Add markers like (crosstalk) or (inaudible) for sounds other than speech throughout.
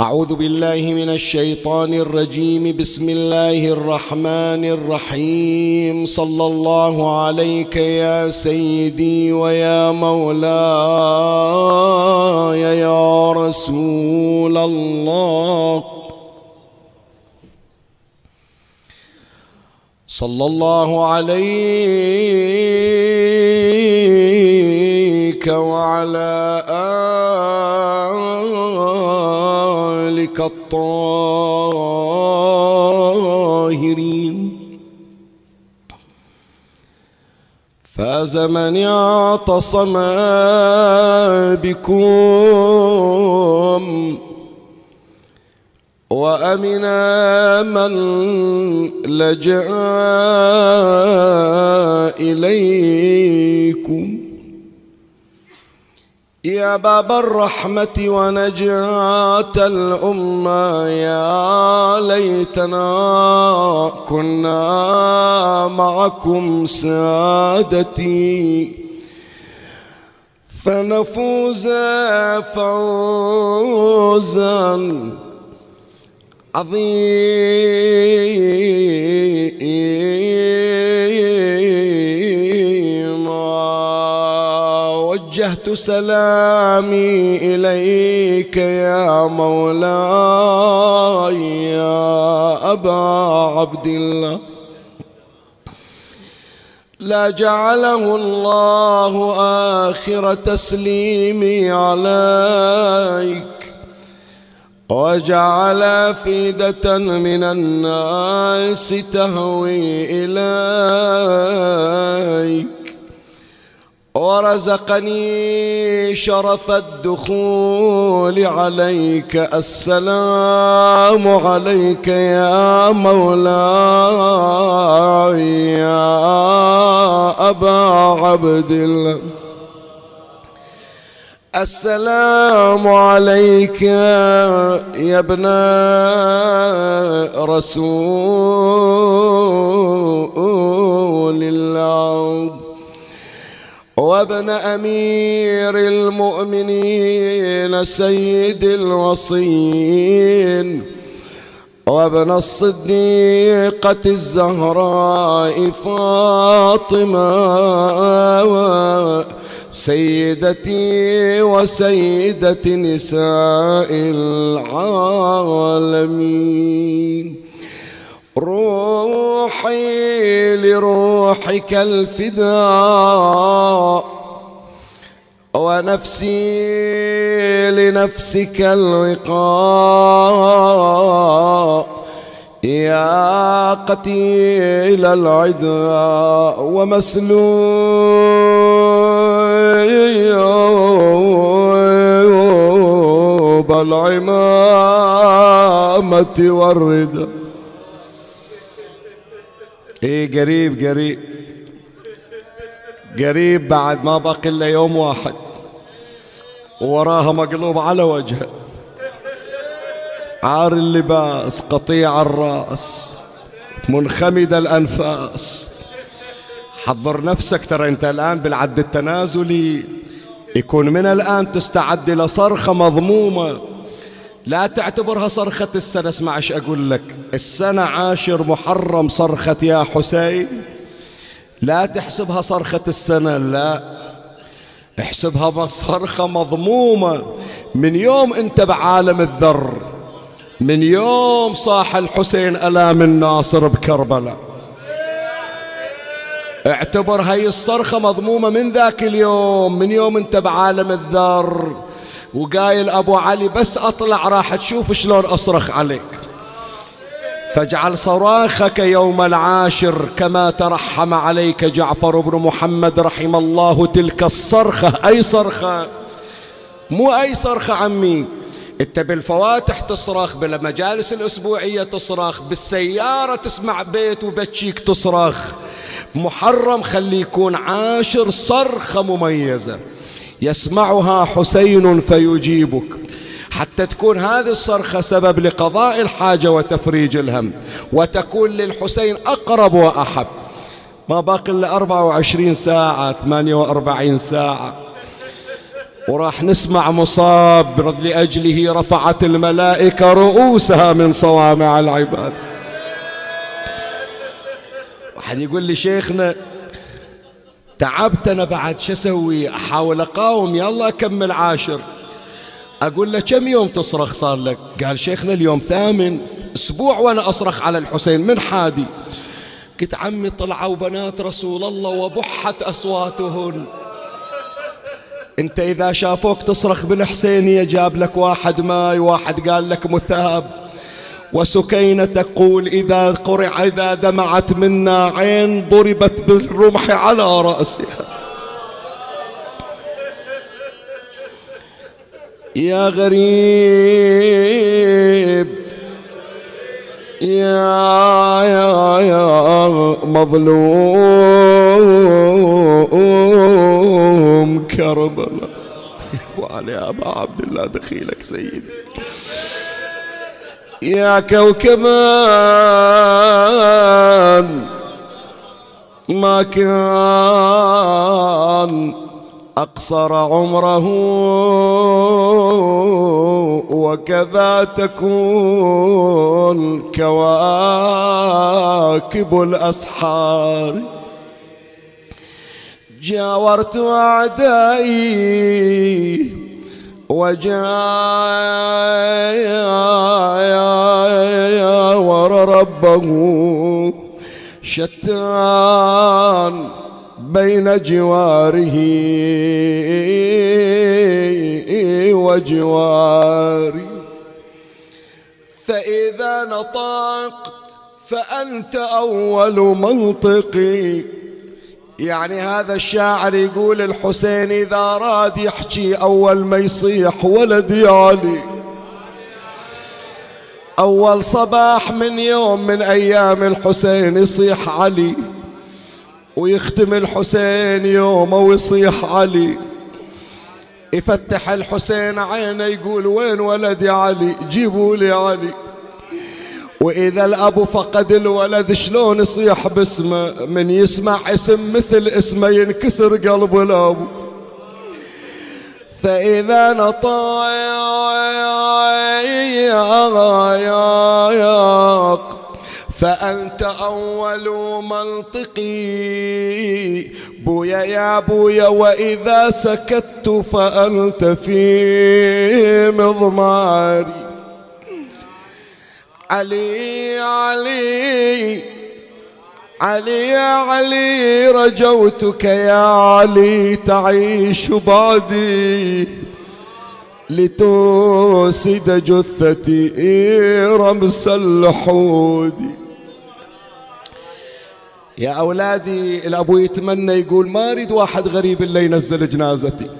أعوذ بالله من الشيطان الرجيم. بسم الله الرحمن الرحيم. صلى الله عليك يا سيدي ويا مولاي يا رسول الله. صلى الله عليك وعلى آلك الطاهرين فاز من أعتصم بكم وامنا من لجأ إليكم. يا باب الرحمة ونجاة الأمة يا ليتنا كنا معكم سادتي. فنفوز فوزا عظيما. وجهت سلامي إليك يا مولاي يا أبا عبد الله. لا جعله الله آخر تسليمي عليك. وجعل فيدة من الناس تهوي إليك. ورزقني شرف الدخول عليك. السلام عليك يا مولاي يا أبا عبد الله. السلام عليك يا ابن رسول الله. وابن أمير المؤمنين سيد الوصين وابن الصديقة الزهراء فاطمة سيدتي وسيدة نساء العالمين. روحي لروحك الفداء ونفسي لنفسك الوقاء. يا قتيل العدا ومسلوب العمامة والردى إيه قريب قريب. قريب بعد ما باقي إلا يوم واحد. وراها مقلوب على وجهه. عار اللباس قطيع الرأس منخمد الأنفاس. حضر نفسك ترى أنت الآن بالعد التنازلي. يكون من الآن تستعد لصرخه مضمومة. لا تعتبرها صرخة السنة اسمع إيش أقول لك. السنة عاشر محرم صرخة يا حسين. لا تحسبها صرخة السنة لا. احسبها صرخة مضمومة. من يوم انت بعالم الذر من يوم صاح الحسين ألام الناصر بكربلاء. اعتبر هاي الصرخة مضمومة من ذاك اليوم من يوم انت بعالم الذر. وقايل أبو علي بس أطلع راح تشوف شلون أصرخ عليك. فاجعل صراخك يوم العاشر كما ترحم عليك جعفر بن محمد رحم الله تلك الصرخة. أي صرخة؟ مو أي صرخة عمي. إنت بالفواتح تصرخ بالمجالس الأسبوعية تصرخ بالسيارة تسمع بيت وبتشيك تصرخ. محرم خلي يكون عاشر صرخة مميزة. يسمعها حسين فيجيبك. حتى تكون هذه الصرخة سبب لقضاء الحاجة وتفريج الهم. وتكون للحسين أقرب وأحب. ما باقي إلا 24 ساعة 48 ساعة. وراح نسمع مصاب لأجله رفعت الملائكة رؤوسها من صوامع العباد. واحد يقول لي شيخنا تعبت أنا بعد شو أسوي؟ أحاول أقاوم يلا أكمل عاشر. أقول له كم يوم تصرخ صار لك؟ قال شيخنا اليوم ثامن أسبوع وأنا أصرخ على الحسين من حادي. قلت عمي طلعوا بنات رسول الله وبحت أصواتهن. أنت إذا شافوك تصرخ بالحسينية جاب لك واحد ماي واحد قال لك مثاب. وسكينة تقول إذا قرع إذا دمعت منا عين ضربت بالرمح على رأسها. يا غريب يا يا يا مظلوم كربلاء. وعلي أبا عبد الله دخيلك سيدي. يا كوكبان ما كان أقصر عمره وكذا تكون كواكب الأسحار. جاورت أعدائي وجاء ور ربه شتان بين جواره وجواري فإذا نطقت فأنت أول منطقي. يعني هذا الشاعر يقول الحسين إذا راد يحكي أول ما يصيح ولدي علي أول صباح من يوم من أيام الحسين يصيح علي ويختم الحسين يومه ويصيح علي. يفتح الحسين عينه يقول وين ولدي علي؟ جيبوا لي علي. وإذا الأب فقد الولد شلون يصيح باسمه؟ من يسمع اسم مثل اسمه ينكسر قلب الأب. فإذا نطايق فأنت أول منطقي. بويا يا بويا وإذا سكت فأنت في مضماري. علي علي علي علي رجوتك يا علي تعيش بعدي. لتوسد جثتي رمس اللحود يا أولادي الأبو يتمنى يقول ما أريد واحد غريب اللي ينزل جنازتي.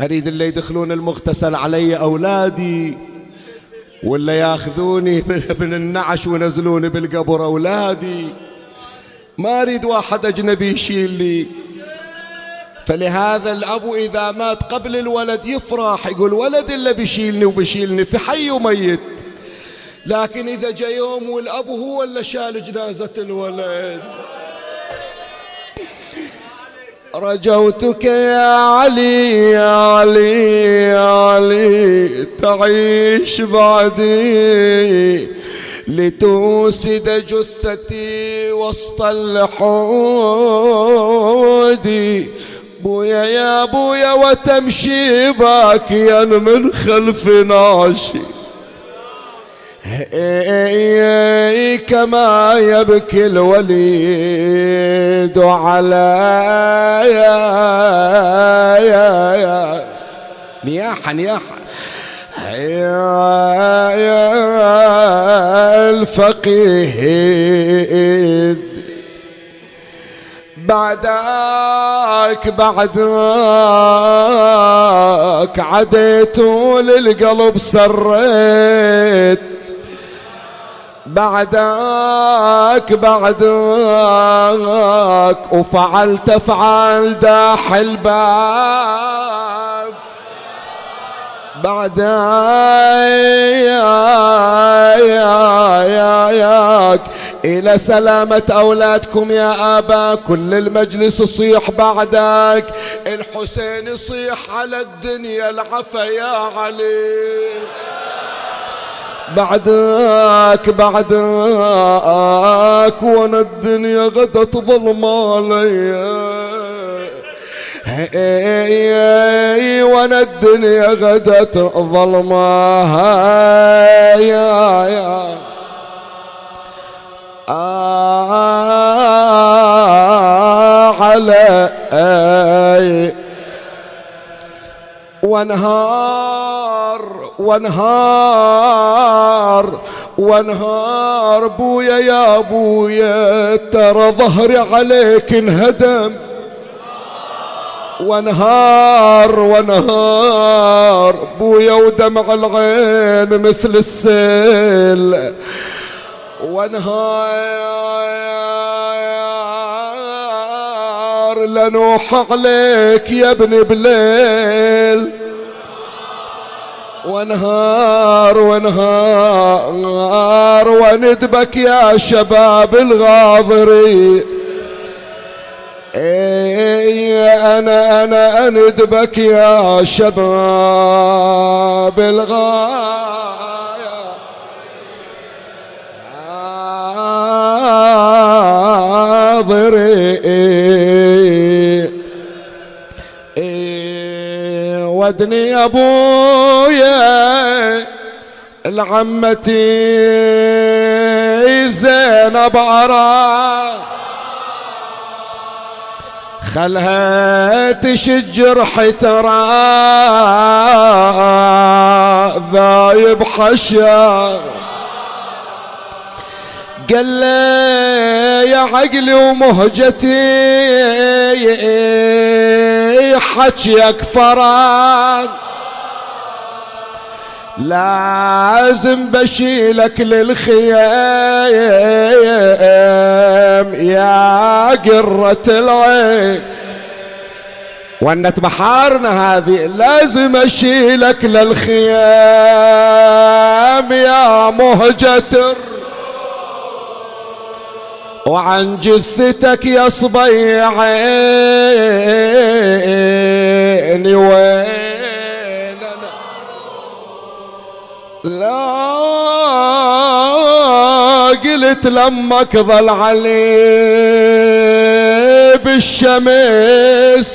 أريد اللي يدخلون المغتسل علي أولادي. ولا ياخذوني من النعش وينزلوني بالقبر أولادي. ما أريد واحد أجنبي يشيل لي. فلهذا الأب إذا مات قبل الولد يفرح يقول ولد اللي بيشيلني وبيشيلني في حي وميت. لكن إذا جاء يوم والأب هو اللي شال جنازة الولد. رجوتك يا علي يا علي يا علي تعيش بعدي. لتوسد جثتي وسط الحود بويا يا بويا وتمشي باكيا من خلف ناشي. كما يبكي الوليد على نياحة نياحة. يا الفقيد بعدك بعدك عديت للقلب سريت. بعدك بعدك وفعلت أفعال داح الباب بعد ياك إلى سلامة أولادكم يا آبا كل المجلس يصيح بعدك. الحسين يصيح على الدنيا العفا يا علي. بعدك بعدك وأنا الدنيا غدت ظلم علي. وأنا الدنيا غدت ظلمها يا يا على وانهار وانهار وانهار بويا يا بويا ترى ظهري عليك انهدم. وانهار وانهار بويا ودمع العين مثل السيل. وانهار لنوح عليك يا ابني بليل. وانهار وانهار وندبك يا شباب الغاضرين إي أنا أنا أندبك يا شباب الغاية. ودني أبويا العمتي زينب عراق خلها تشج جرح ترى ذايب حشا. قال لي يا عقلي ومهجتي حكيك فران لازم بشيلك للخيام يا قرة العين. ونت بحارنا هذه لازم أشيلك للخيام يا مهجة وعن جثتك يا صبيعيني وين لا قلت لمك ظل علي بالشمس.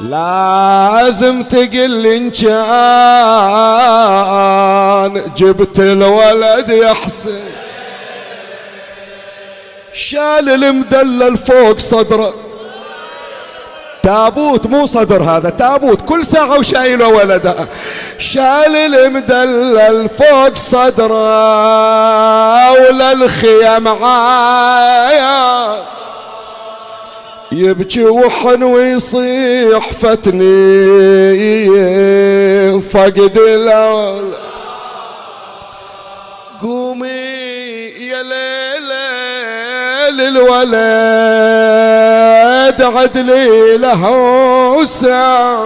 لازم تقل ان كان جبت الولد يحسن. شال المدلل فوق صدره. تابوت مو صدر هذا تابوت. كل ساعة وشايله ولده. شال المدلل فوق صدره وللخيم عايا. يبكي وحن ويصيح فتني فقد الأول. قومي يا ليلة للولد عدلي له وسع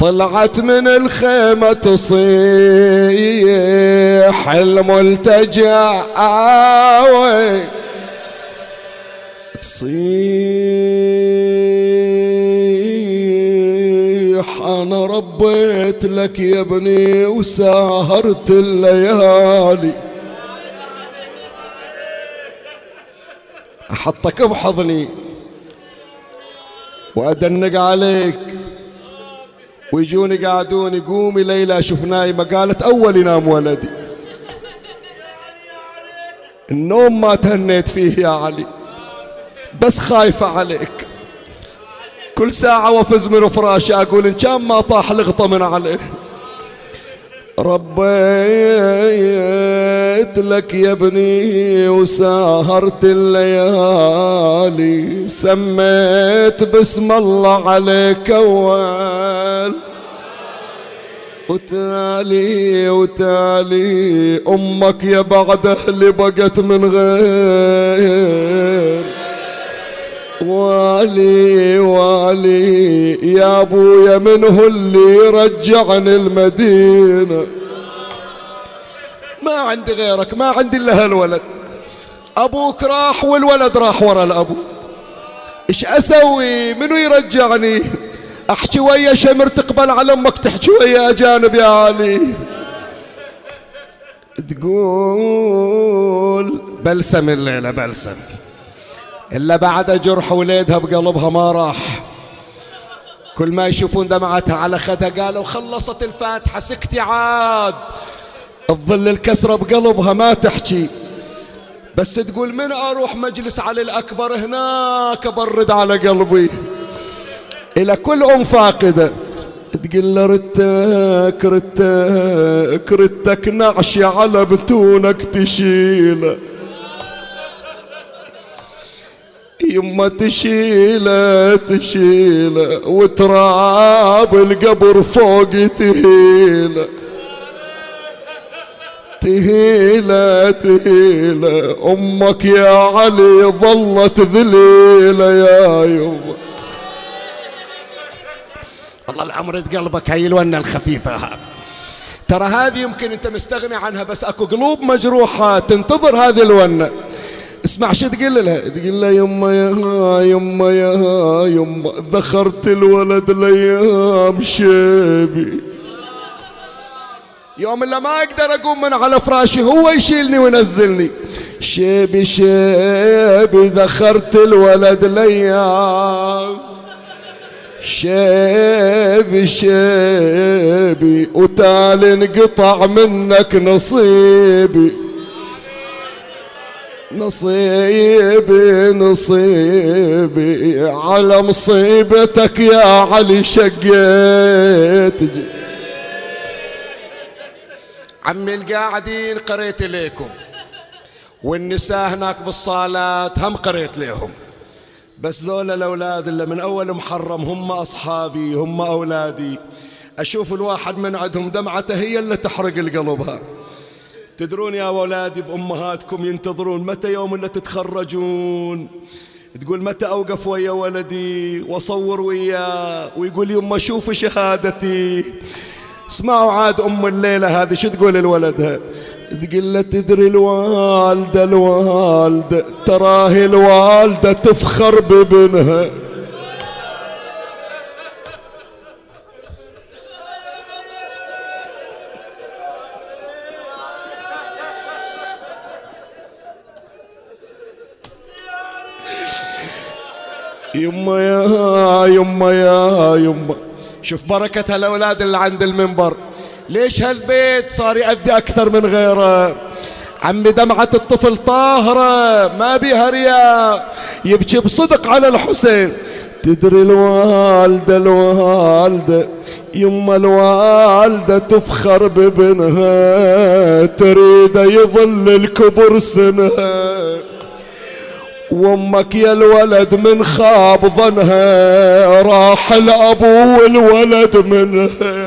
طلعت من الخيمة تصيح الملتجع آوي تصيح أنا ربيت لك يا ابني وساهرت الليالي. أحطك بحضني وأدنق عليك ويجوني قاعدون قومي ليلى شوف نايمة قالت أول ينام ولدي. النوم ما تهنيت فيه يا علي بس خايفة عليك. كل ساعة وفز من فراشي أقول إن كان ما طاح لغطة من عليه. ربيت لك يا ابني وسهرت الليالي سميت باسم الله عليك اول وتالي وتالي أمك يا بعد أهلي بقت من غير والي والي يا ابويا من هو اللي يرجعني المدينة؟ ما عندي غيرك ما عندي إلا هالولد. أبوك راح والولد راح ورا الأبو. إيش أسوي؟ منو يرجعني؟ أحكي ويا شمر تقبل على أمك تحكي ويا أجانب يا علي. تقول بلسم الليلة بلسم. إلا بعد جرح وليدها بقلبها ما راح. كل ما يشوفون دمعتها على خدها قالوا خلصت الفاتحة سكتي عاد. الظل الكسرة بقلبها ما تحكي. بس تقول من أروح مجلس علي الأكبر هناك أبرد على قلبي. إلى كل أم فاقدة تقول له رتك رتك رتك نعشي على بتونك تشيله يما تشيله تشيله وتراب القبر فوق تهيله. تهيله تهيله. أمك يا علي ظلت ذليلة يا يما والله العمر قلبك هاي الونة الخفيفة ترى هذه يمكن أنت مستغني عنها بس أكو قلوب مجروحة تنتظر هذه الونة. اسمع شو تقول لها؟ تقول لها يما يا يما يا يما ذخرت الولد الأيام شيبي يوم اللي ما أقدر أقوم من على فراشي هو يشيلني وينزلني. شيبي شيبي ذخرت الولد الأيام شيبي شيبي وتالي انقطع منك نصيبي. نصيبي نصيبي. على مصيبتك يا علي شقيت. عمي القاعدين قريت ليكم والنساء هناك بالصالات هم قريت لهم بس ذولا الأولاد اللي من أول محرم هم أصحابي هم أولادي. أشوف الواحد من عندهم دمعته هي اللي تحرق القلبها تدرون يا أولادي بأمهاتكم ينتظرون متى يوم اللي تتخرجون؟ تقول متى أوقف ويا ولدي؟ وأصور وياه. ويقول يما شوف شهادتي. اسمعوا عاد أم الليلة هذه شو تقول لولدها تقول له تدري الوالدة الوالدة تراهي الوالدة تفخر بابنها. يما يا يما يا يما. شوف بركة هالأولاد اللي عند المنبر. ليش هالبيت صار يأذي أكثر من غيره؟ عمي دمعة الطفل طاهرة ما بيها رياء. يبكي بصدق على الحسين. تدري الوالدة الوالدة يما الوالدة تفخر بابنها تريد يظل الكبر سنها. وأمك يا الولد من خاب ظنها راح الابو والولد منها.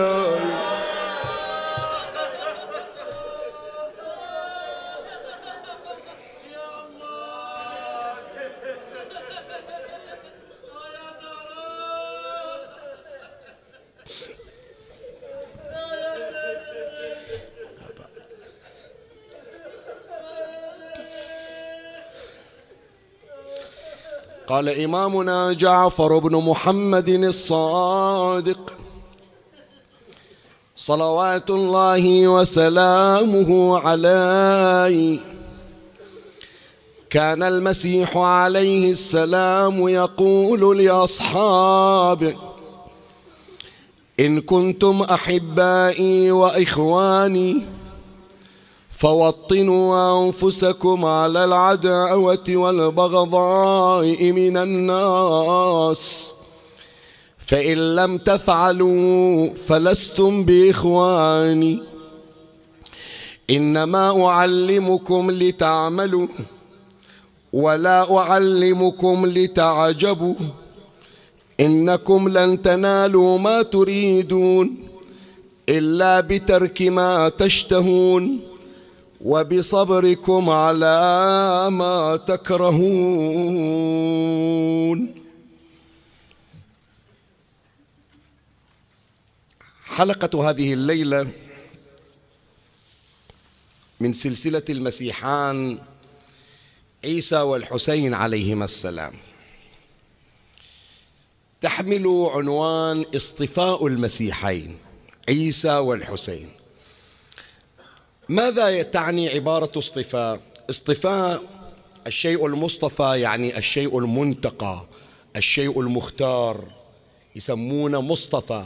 قال إمامنا جعفر بن محمد الصادق. صلوات الله وسلامه عليه. كان المسيح عليه السلام يقول لأصحابه إن كنتم أحبائي وإخواني فوطنوا أنفسكم على العداوة والبغضاء من الناس. فإن لم تفعلوا فلستم بإخواني. إنما أعلمكم لتعملوا ولا أعلمكم لتعجبوا. إنكم لن تنالوا ما تريدون إلا بترك ما تشتهون. وبصبركم على ما تكرهون. حلقة هذه الليلة من سلسلة المسيحان عيسى والحسين عليهما السلام. تحمل عنوان اصطفاء المسيحين عيسى والحسين. ماذا تعني عبارة اصطفاء؟ اصطفاء الشيء المصطفى يعني الشيء المنتقى الشيء المختار يسمونه مصطفى.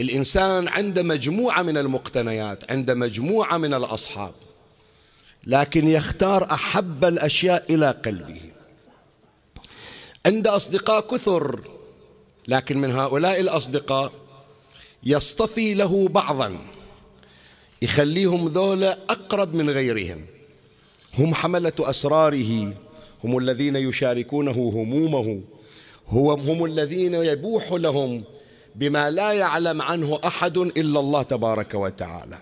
الإنسان عنده مجموعة من المقتنيات عنده مجموعة من الأصحاب لكن يختار أحب الأشياء إلى قلبه. عنده أصدقاء كثر لكن من هؤلاء الأصدقاء يصطفي له بعضا. يخليهم ذولا أقرب من غيرهم. هم حملة أسراره هم الذين يشاركونه همومه هو هم الذين يبوح لهم بما لا يعلم عنه أحد إلا الله تبارك وتعالى.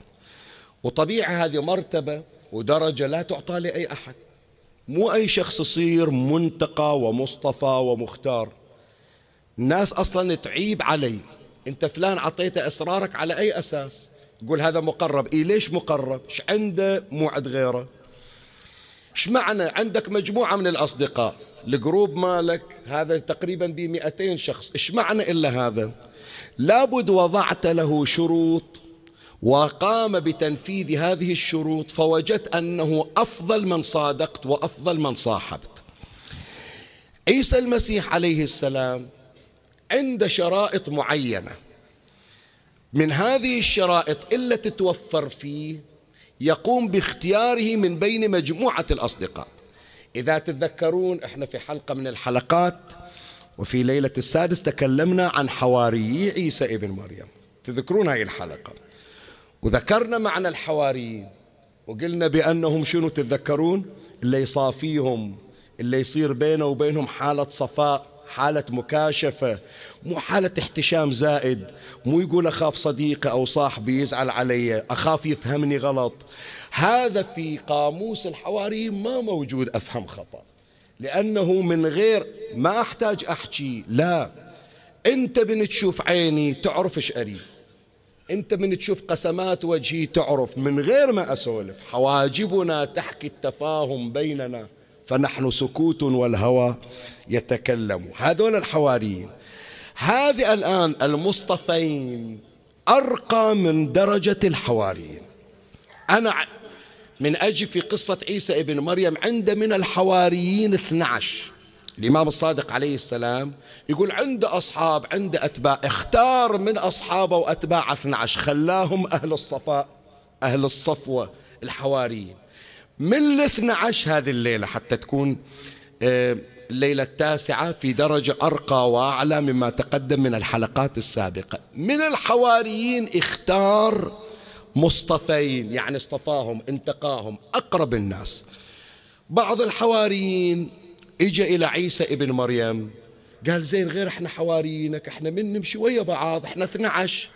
وطبيعة هذه مرتبة ودرجة لا تعطى لأي أحد. مو أي شخص يصير منتقى ومصطفى ومختار. الناس أصلا تعيب علي. أنت فلان عطيته أسرارك على أي أساس؟ يقول هذا مقرب. إيه ليش مقرب؟ إيش عنده مو عند غيره؟ إيش معنى؟ عندك مجموعة من الأصدقاء. الجروب مالك هذا تقريبا ب 200 شخص. إيش معنى إلا هذا؟ لابد وضعت له شروط وقام بتنفيذ هذه الشروط فوجدت أنه أفضل من صادقت وأفضل من صاحبت. عيسى المسيح عليه السلام عند شرائط معينة. من هذه الشرائط إلا تتوفر فيه يقوم باختياره من بين مجموعة الأصدقاء. إذا تتذكرون إحنا في حلقة من الحلقات وفي ليلة السادس تكلمنا عن حواريي عيسى ابن مريم. تذكرون هذه الحلقة. وذكرنا معنى الحواريين وقلنا بأنهم شنو تتذكرون؟ اللي يصافيهم اللي يصير بينه وبينهم حالة صفاء. حالة مكاشفة مو حالة احتشام زائد. مو يقول أخاف صديقي أو صاحبي يزعل علي أخاف يفهمني غلط. هذا في قاموس الحواريين ما موجود أفهم خطأ. لأنه من غير ما أحتاج أحكي لا. أنت من تشوف عيني تعرف إيش أريد. أنت من تشوف قسمات وجهي تعرف. من غير ما أسولف حواجبنا تحكي التفاهم بيننا. فنحن سكوت والهوى يتكلم. هذول الحواريين. هذه الآن المصطفين أرقى من درجة الحواريين. أنا من أجي في قصة عيسى ابن مريم عند من الحواريين 12 الإمام الصادق عليه السلام يقول عنده أصحاب عنده أتباع اختار من أصحابه وأتباع 12 خلاهم أهل الصفاء أهل الصفوة الحواريين. من الاثنى عشر هذه الليلة حتى تكون آه، الليلة التاسعة في درجة أرقى وأعلى مما تقدم من الحلقات السابقة. من الحواريين اختار مصطفين يعني اصطفاهم انتقاهم أقرب الناس. بعض الحواريين اجى إلى عيسى ابن مريم قال زين غير إحنا حواريينك إحنا من نمشي ويا بعض إحنا 12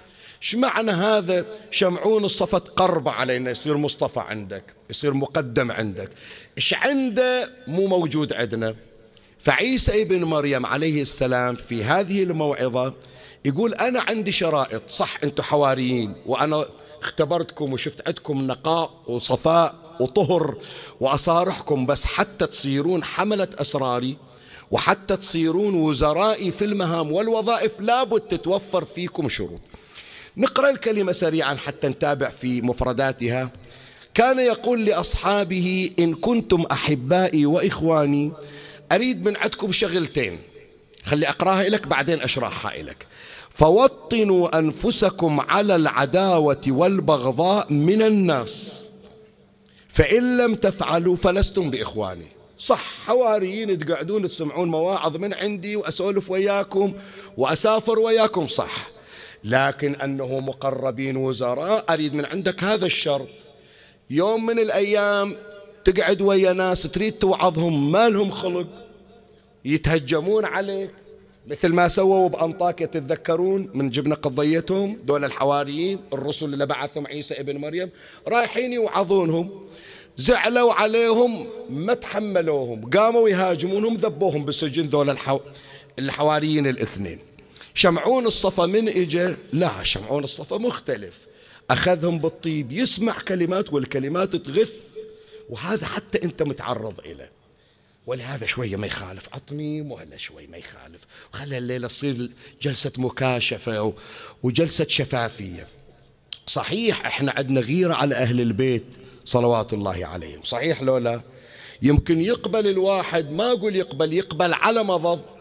إيش معنى هذا؟ شمعون الصفت قرب علينا يصير مصطفى عندك يصير مقدم عندك. إيش عنده؟ مو موجود عندنا. فعيسى ابن مريم عليه السلام في هذه الموعظة يقول أنا عندي شرائط صح أنتم حواريين وأنا اختبرتكم وشفت عندكم نقاء وصفاء وطهر وأصارحكم بس حتى تصيرون حملة أسراري وحتى تصيرون وزرائي في المهام والوظائف لابد تتوفر فيكم شروط. نقرأ الكلمة سريعا حتى نتابع في مفرداتها. كان يقول لأصحابه إن كنتم أحبائي وإخواني أريد من عندكم شغلتين. خلي أقراها لك بعدين أشرحها لك فوطنوا أنفسكم على العداوة والبغضاء من الناس. فإن لم تفعلوا فلستم بإخواني. صح حواريين تقعدون تسمعون مواعظ من عندي وأسولف وياكم وأسافر وياكم صح. لكن أنه مقربين وزراء أريد من عندك هذا الشرط. يوم من الأيام تقعد ويا ناس تريد توعظهم ما لهم خلق يتهجمون عليك. مثل ما سووا بأنطاكيا تتذكرون من جبنا قضيتهم؟ دول الحواريين الرسل اللي بعثهم عيسى ابن مريم رايحين يوعظونهم زعلوا عليهم ما تحملوهم. قاموا يهاجمونهم ذبوهم بالسجن ذول الحو... الحواريين الاثنين. شمعون الصفا من اجى لا شمعون الصفا مختلف. أخذهم بالطيب يسمع كلمات والكلمات تغث وهذا حتى أنت متعرض إليه. ولهذا شوية ما يخالف عطني وهلا شوي ما يخالف. وخلى الليلة تصير جلسة مكاشفة وجلسة شفافية. صحيح إحنا عندنا غيرة على أهل البيت صلوات الله عليهم. صحيح لو لا يمكن يقبل الواحد ما أقول يقبل يقبل على مضض.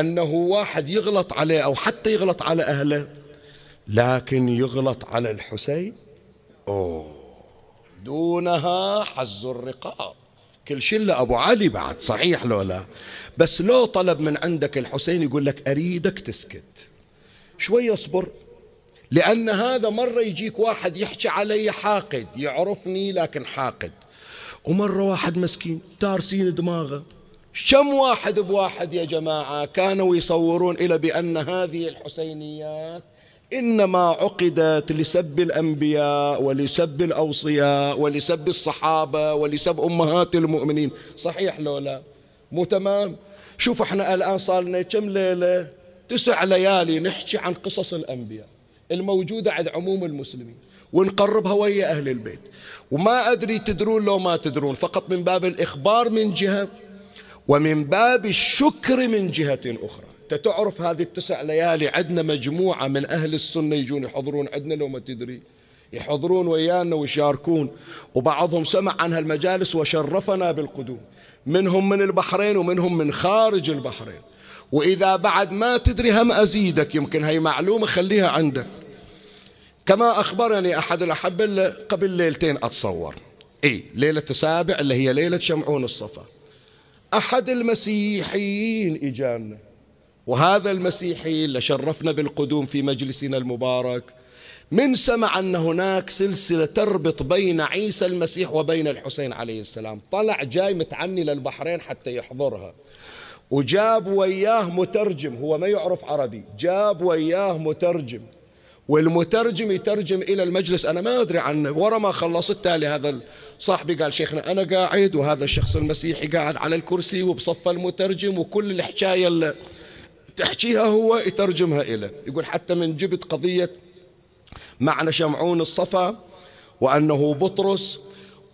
أنه واحد يغلط عليه أو حتى يغلط على أهله لكن يغلط على الحسين أوه دونها حز الرقاب. كل شلة أبو علي بعد صحيح لو لا؟ بس لو طلب من عندك الحسين يقول لك أريدك تسكت. شوي اصبر لأن هذا مرة يجيك واحد يحكي علي حاقد يعرفني لكن حاقد. ومرة واحد مسكين تارسين دماغه. كم واحد بواحد يا جماعة كانوا يصورون إلى بأن هذه الحسينيات إنما عقدت لسب الأنبياء ولسب الأوصياء ولسب الصحابة ولسب أمهات المؤمنين. صحيح لو لا؟ مو تمام؟ شوف إحنا الآن صار لنا كم ليلة؟ تسع ليالي نحكي عن قصص الأنبياء الموجودة عند عموم المسلمين ونقربها ويا أهل البيت. وما أدري تدرون لو ما تدرون فقط من باب الإخبار من جهة ومن باب الشكر من جهة أخرى. تعرف هذه التسع ليالي عندنا مجموعة من أهل السنة يجون يحضرون عندنا لو ما تدري. يحضرون ويانا ويشاركون. وبعضهم سمع عن هالمجالس وشرفنا بالقدوم. منهم من البحرين ومنهم من خارج البحرين. وإذا بعد ما تدري هم أزيدك يمكن هي معلومة خليها عندك. كما أخبرني أحد الأحبة قبل ليلتين أتصور. إي ليلة السابع اللي هي ليلة شمعون الصفا. أحد المسيحيين إجانا. وهذا المسيحي اللي شرفنا بالقدوم في مجلسنا المبارك. من سمع أن هناك سلسلة تربط بين عيسى المسيح وبين الحسين عليه السلام. طلع جاي متعني للبحرين حتى يحضرها. وجاب وياه مترجم هو ما يعرف عربي. جاب وياه مترجم. والمترجم يترجم إلى المجلس. أنا ما أدري عنه ورا ما خلص التالي. هذا صاحبي قال شيخنا أنا قاعد وهذا الشخص المسيحي قاعد على الكرسي وبصف المترجم وكل الحكاية اللي تحكيها هو يترجمها إلى. يقول حتى من جبت قضية معنى شمعون الصفا وأنه بطرس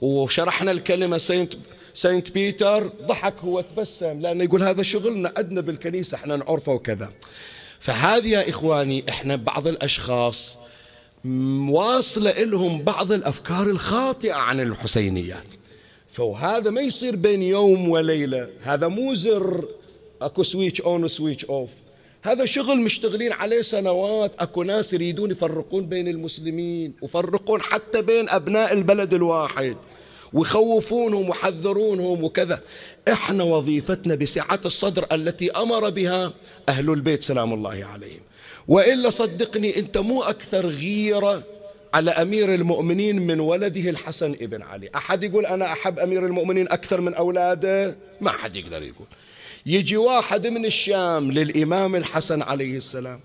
وشرحنا الكلمة Saint Saint Peter ضحك هو تبسم لأنه يقول هذا شغلنا عندنا بالكنيسة إحنا نعرفه وكذا. فهذه يا إخواني إحنا بعض الأشخاص واصلة لهم بعض الأفكار الخاطئة عن الحسينيات. فهذا ما يصير بين يوم وليلة. هذا مو زر أكو switch on و switch off هذا شغل مشتغلين عليه سنوات. أكو ناس يريدون يفرقون بين المسلمين ويفرقون حتى بين أبناء البلد الواحد. ويخوفونهم ويحذرونهم وكذا. إحنا وظيفتنا بسعة الصدر التي أمر بها أهل البيت سلام الله عليهم. وإلا صدقني أنت مو أكثر غيرة على أمير المؤمنين من ولده الحسن ابن علي. أحد يقول أنا أحب أمير المؤمنين أكثر من أولاده؟ ما حد يقدر يقول. يجي واحد من الشام للإمام الحسن عليه السلام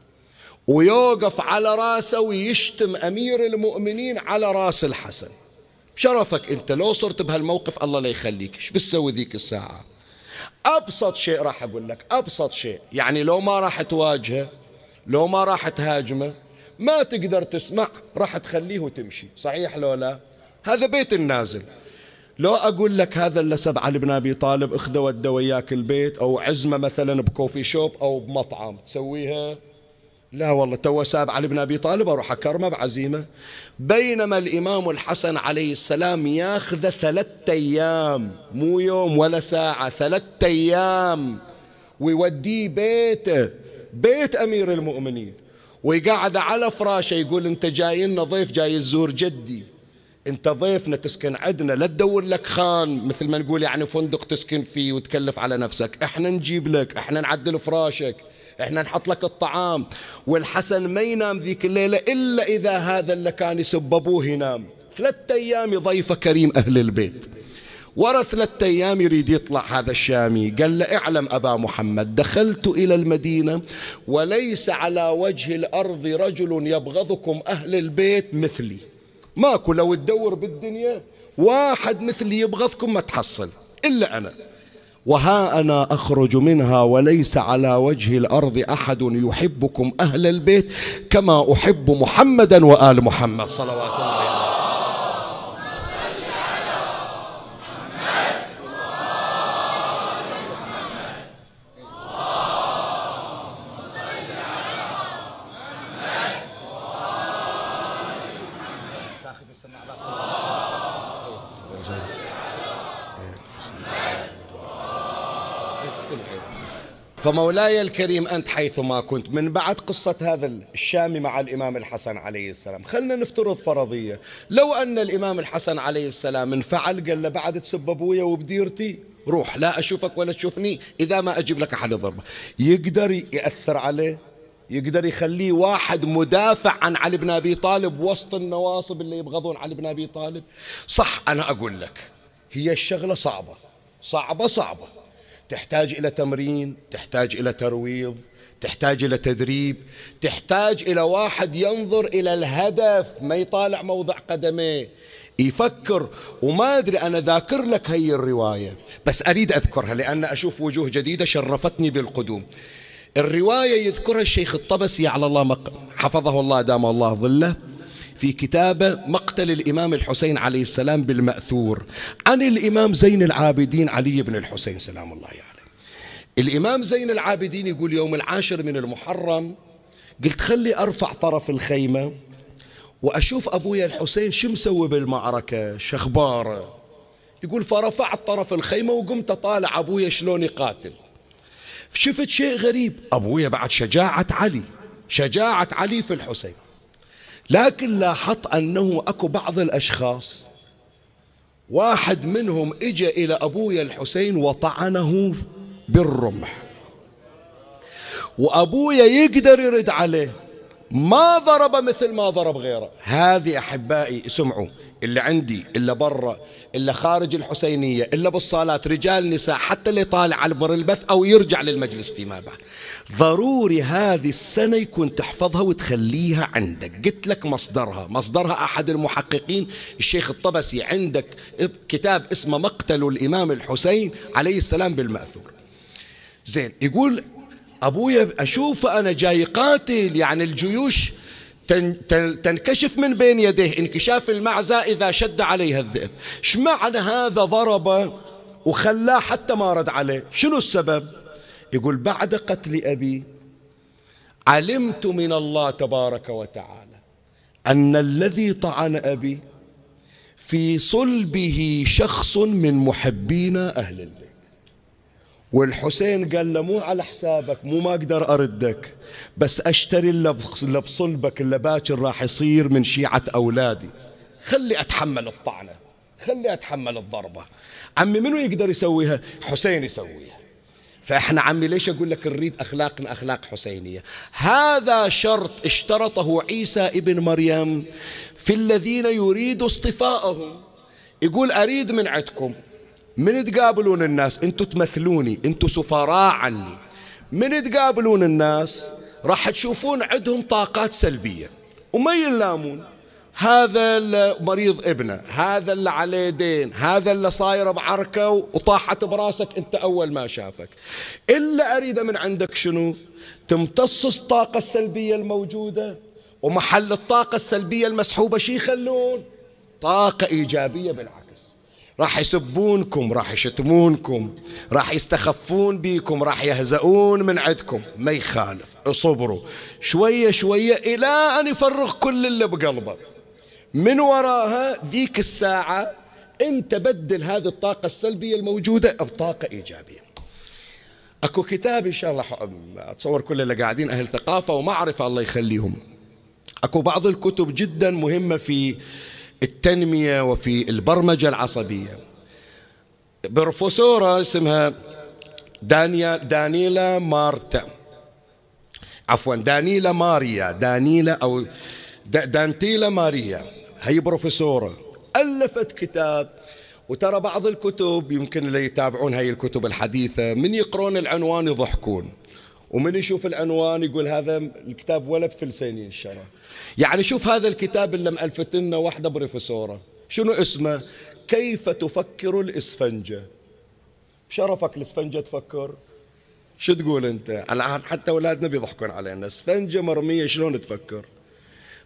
ويوقف على راسه ويشتم أمير المؤمنين على راس الحسن. شرفك أنت لو صرت بهالموقف الله لا يخليك. إيش بتسوي ذيك الساعة؟ أبسط شيء راح أقول لك أبسط شيء. يعني لو ما راح تواجهه لو ما راح تهاجمه ما تقدر تسمع راح تخليه وتمشي. صحيح لو لا؟ هذا بيت النازل. لو أقول لك هذا اللي سب علي بن أبي طالب اخذه ودى وياك البيت أو عزمة مثلا ب coffee shop أو بمطعم تسويها؟ لا والله تو ساب علي بن أبي طالب أروح أكرمه بعزيمة. بينما الإمام الحسن عليه السلام ياخذ ثلاثة أيام مو يوم ولا ساعة ثلاثة أيام ويوديه بيته بيت أمير المؤمنين. ويقعد على فراشه يقول أنت جاي لنا ضيف جاي تزور جدي. أنت ضيفنا تسكن عندنا لا تدور لك خان مثل ما نقول يعني فندق تسكن فيه وتكلف على نفسك. إحنا نجيب لك إحنا نعدل فراشك. إحنا نحط لك الطعام. والحسن ما ينام ذيك الليلة إلا إذا هذا اللي كان يسب أبوه ينام. ثلاثة أيام يضيف كريم أهل البيت. ورا ثلاثة أيام يريد يطلع هذا الشامي. قال له اعلم أبا محمد دخلت إلى المدينة وليس على وجه الأرض رجل يبغضكم أهل البيت مثلي. ماكو لو تدور بالدنيا واحد مثلي يبغضكم ما تحصل. إلا أنا. وها أنا أخرج منها وليس على وجه الأرض أحد يحبكم أهل البيت كما أحب محمدا وآل محمد. صلوات الله عليه. فمولاي الكريم أنت حيثما كنت من بعد قصة هذا الشامي مع الإمام الحسن عليه السلام. خلنا نفترض فرضية. لو أن الإمام الحسن عليه السلام انفعل قال له بعد تسب أبويا وبديرتي روح لا أشوفك ولا تشوفني إذا ما أجيب لك أحد ضربة يقدر يأثر عليه؟ يقدر يخليه واحد مدافع عن علي بن أبي طالب وسط النواصب اللي يبغضون علي بن أبي طالب؟ صح أنا أقول لك هي الشغلة صعبة. صعبة صعبة. تحتاج إلى تمرين تحتاج إلى ترويض تحتاج إلى تدريب تحتاج إلى واحد ينظر إلى الهدف ما يطالع موضع قدميه يفكر وما أدري أنا ذاكر لك هي الرواية بس أريد أذكرها لأن أشوف وجوه جديدة شرفتني بالقدوم الرواية يذكرها الشيخ الطبسي على الله حفظه الله دام الله ظله في كتابه مقتل الإمام الحسين عليه السلام بالمأثور عن الإمام زين العابدين علي بن الحسين سلام الله. الإمام زين العابدين يقول يوم العاشر من المحرم قلت خلي أرفع طرف الخيمة وأشوف أبويا الحسين شو مسوي بالمعركة؟ شخبارة. يقول فرفعت طرف الخيمة وقمت أطالع أبويا شلون يقاتل. شفت شيء غريب. أبويا بعد شجاعة علي شجاعة علي في الحسين. لكن لاحظت أنه أكو بعض الأشخاص واحد منهم اجى إلى أبويا الحسين وطعنه بالرمح. وأبويا يقدر يرد عليه. ما ضرب مثل ما ضرب غيره. هذه أحبائي اسمعوا اللي عندي اللي برا اللي خارج الحسينية اللي بالصالات رجال نساء حتى اللي طالع على بر البث أو يرجع للمجلس فيما بعد. ضروري هذه السنة يكون تحفظها وتخليها عندك. قلت لك مصدرها. مصدرها أحد المحققين الشيخ الطبسي عندك كتاب اسمه مقتل الإمام الحسين عليه السلام بالمأثور. زين. يقول أبويا أشوف أنا جاي قاتل يعني الجيوش تنكشف من بين يديه انكشاف المعزة إذا شد عليها الذئب. إيش معنى هذا ضربة وخلاه حتى ما رد عليه؟ شنو السبب؟ يقول بعد قتل أبي علمت من الله تبارك وتعالى أن الذي طعن أبي في صلبه شخص من محبينا أهل البيت. والحسين قال له مو على حسابك مو ما أقدر أردك بس أشتري اللي بصلبك اللي باكر راح يصير من شيعة أولادي. خلي أتحمل الطعنة خلي أتحمل الضربة. عمي منو يقدر يسويها؟ حسين يسويها. فإحنا عمي ليش أقول لك نريد اخلاقنا أخلاق حسينية؟ هذا شرط اشترطه عيسى ابن مريم في الذين يريد اصطفاءهم. يقول أريد من عندكم من تقابلون الناس؟ أنتم تمثلوني أنتم سفراء عني من تقابلون الناس راح تشوفون عندهم طاقات سلبية وما يلامون. هذا المريض ابنه هذا اللي عليه دين هذا اللي صاير بعركة وطاحت براسك انت أول ما شافك. إلا اريده من عندك شنو؟ تمتص الطاقة السلبية الموجودة ومحل الطاقة السلبية المسحوبة شي يخلون؟ طاقة إيجابية بالعكس. راح يسبونكم راح يشتمونكم راح يستخفون بيكم راح يهزؤون من عندكم. ما يخالف اصبروا. شوية شوية إلى أن يفرغ كل اللي بقلبه. من وراها ذيك الساعة أنت بدل هذه الطاقة السلبية الموجودة بطاقة إيجابية. أكو كتاب إن شاء الله أتصور كل اللي قاعدين أهل ثقافة ومعرفة الله يخليهم. أكو بعض الكتب جدا مهمة في التنمية وفي البرمجة العصبية. بروفيسورة اسمها دانيا دانيلا مارتا. عفوا دانيلا ماريا دانيلا أو دانتيلا ماريا. هي بروفيسورة. ألفت كتاب وترى بعض الكتب يمكن اللي يتابعون هاي الكتب الحديثة من يقرون العنوان يضحكون. ومن يشوف العنوان يقول هذا الكتاب ولا بفلسيني الشرع يعني شوف هذا الكتاب اللي مألفت لنا واحدة بروفيسورة. شنو اسمه؟ كيف تفكر الإسفنجة؟ شرفك الإسفنجة تفكر؟ شو تقول أنت؟ الآن حتى أولادنا بيضحكون علينا. إسفنجة مرمية شلون تفكر؟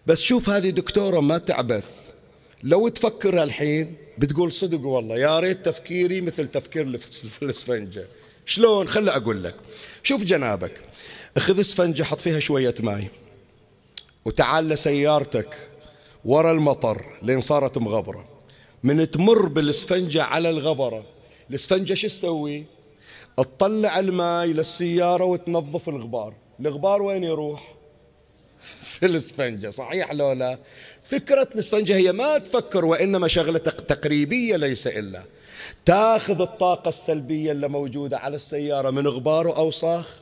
بس شوف هذه دكتورة ما تعبث. لو تفكر الحين بتقول صدق والله يا ريت تفكيري مثل تفكير الإسفنجة. شلون؟ خلي أقول لك. شوف جنابك اخذ إسفنجة حط فيها شوية ماي. وتعال لسيارتك ورا المطر لين صارت مغبرة. من تمر بالاسفنجة على الغبرة. الاسفنجة شو تسوي؟ تطلع الماي للسيارة وتنظف الغبار. الغبار وين يروح؟ (laughs) في الاسفنجة صحيح لو لا؟ فكرة الاسفنجة هي ما تفكر وإنما شغلة تقريبية ليس إلا. تاخذ الطاقة السلبية اللي موجودة على السيارة من غبار وأوساخ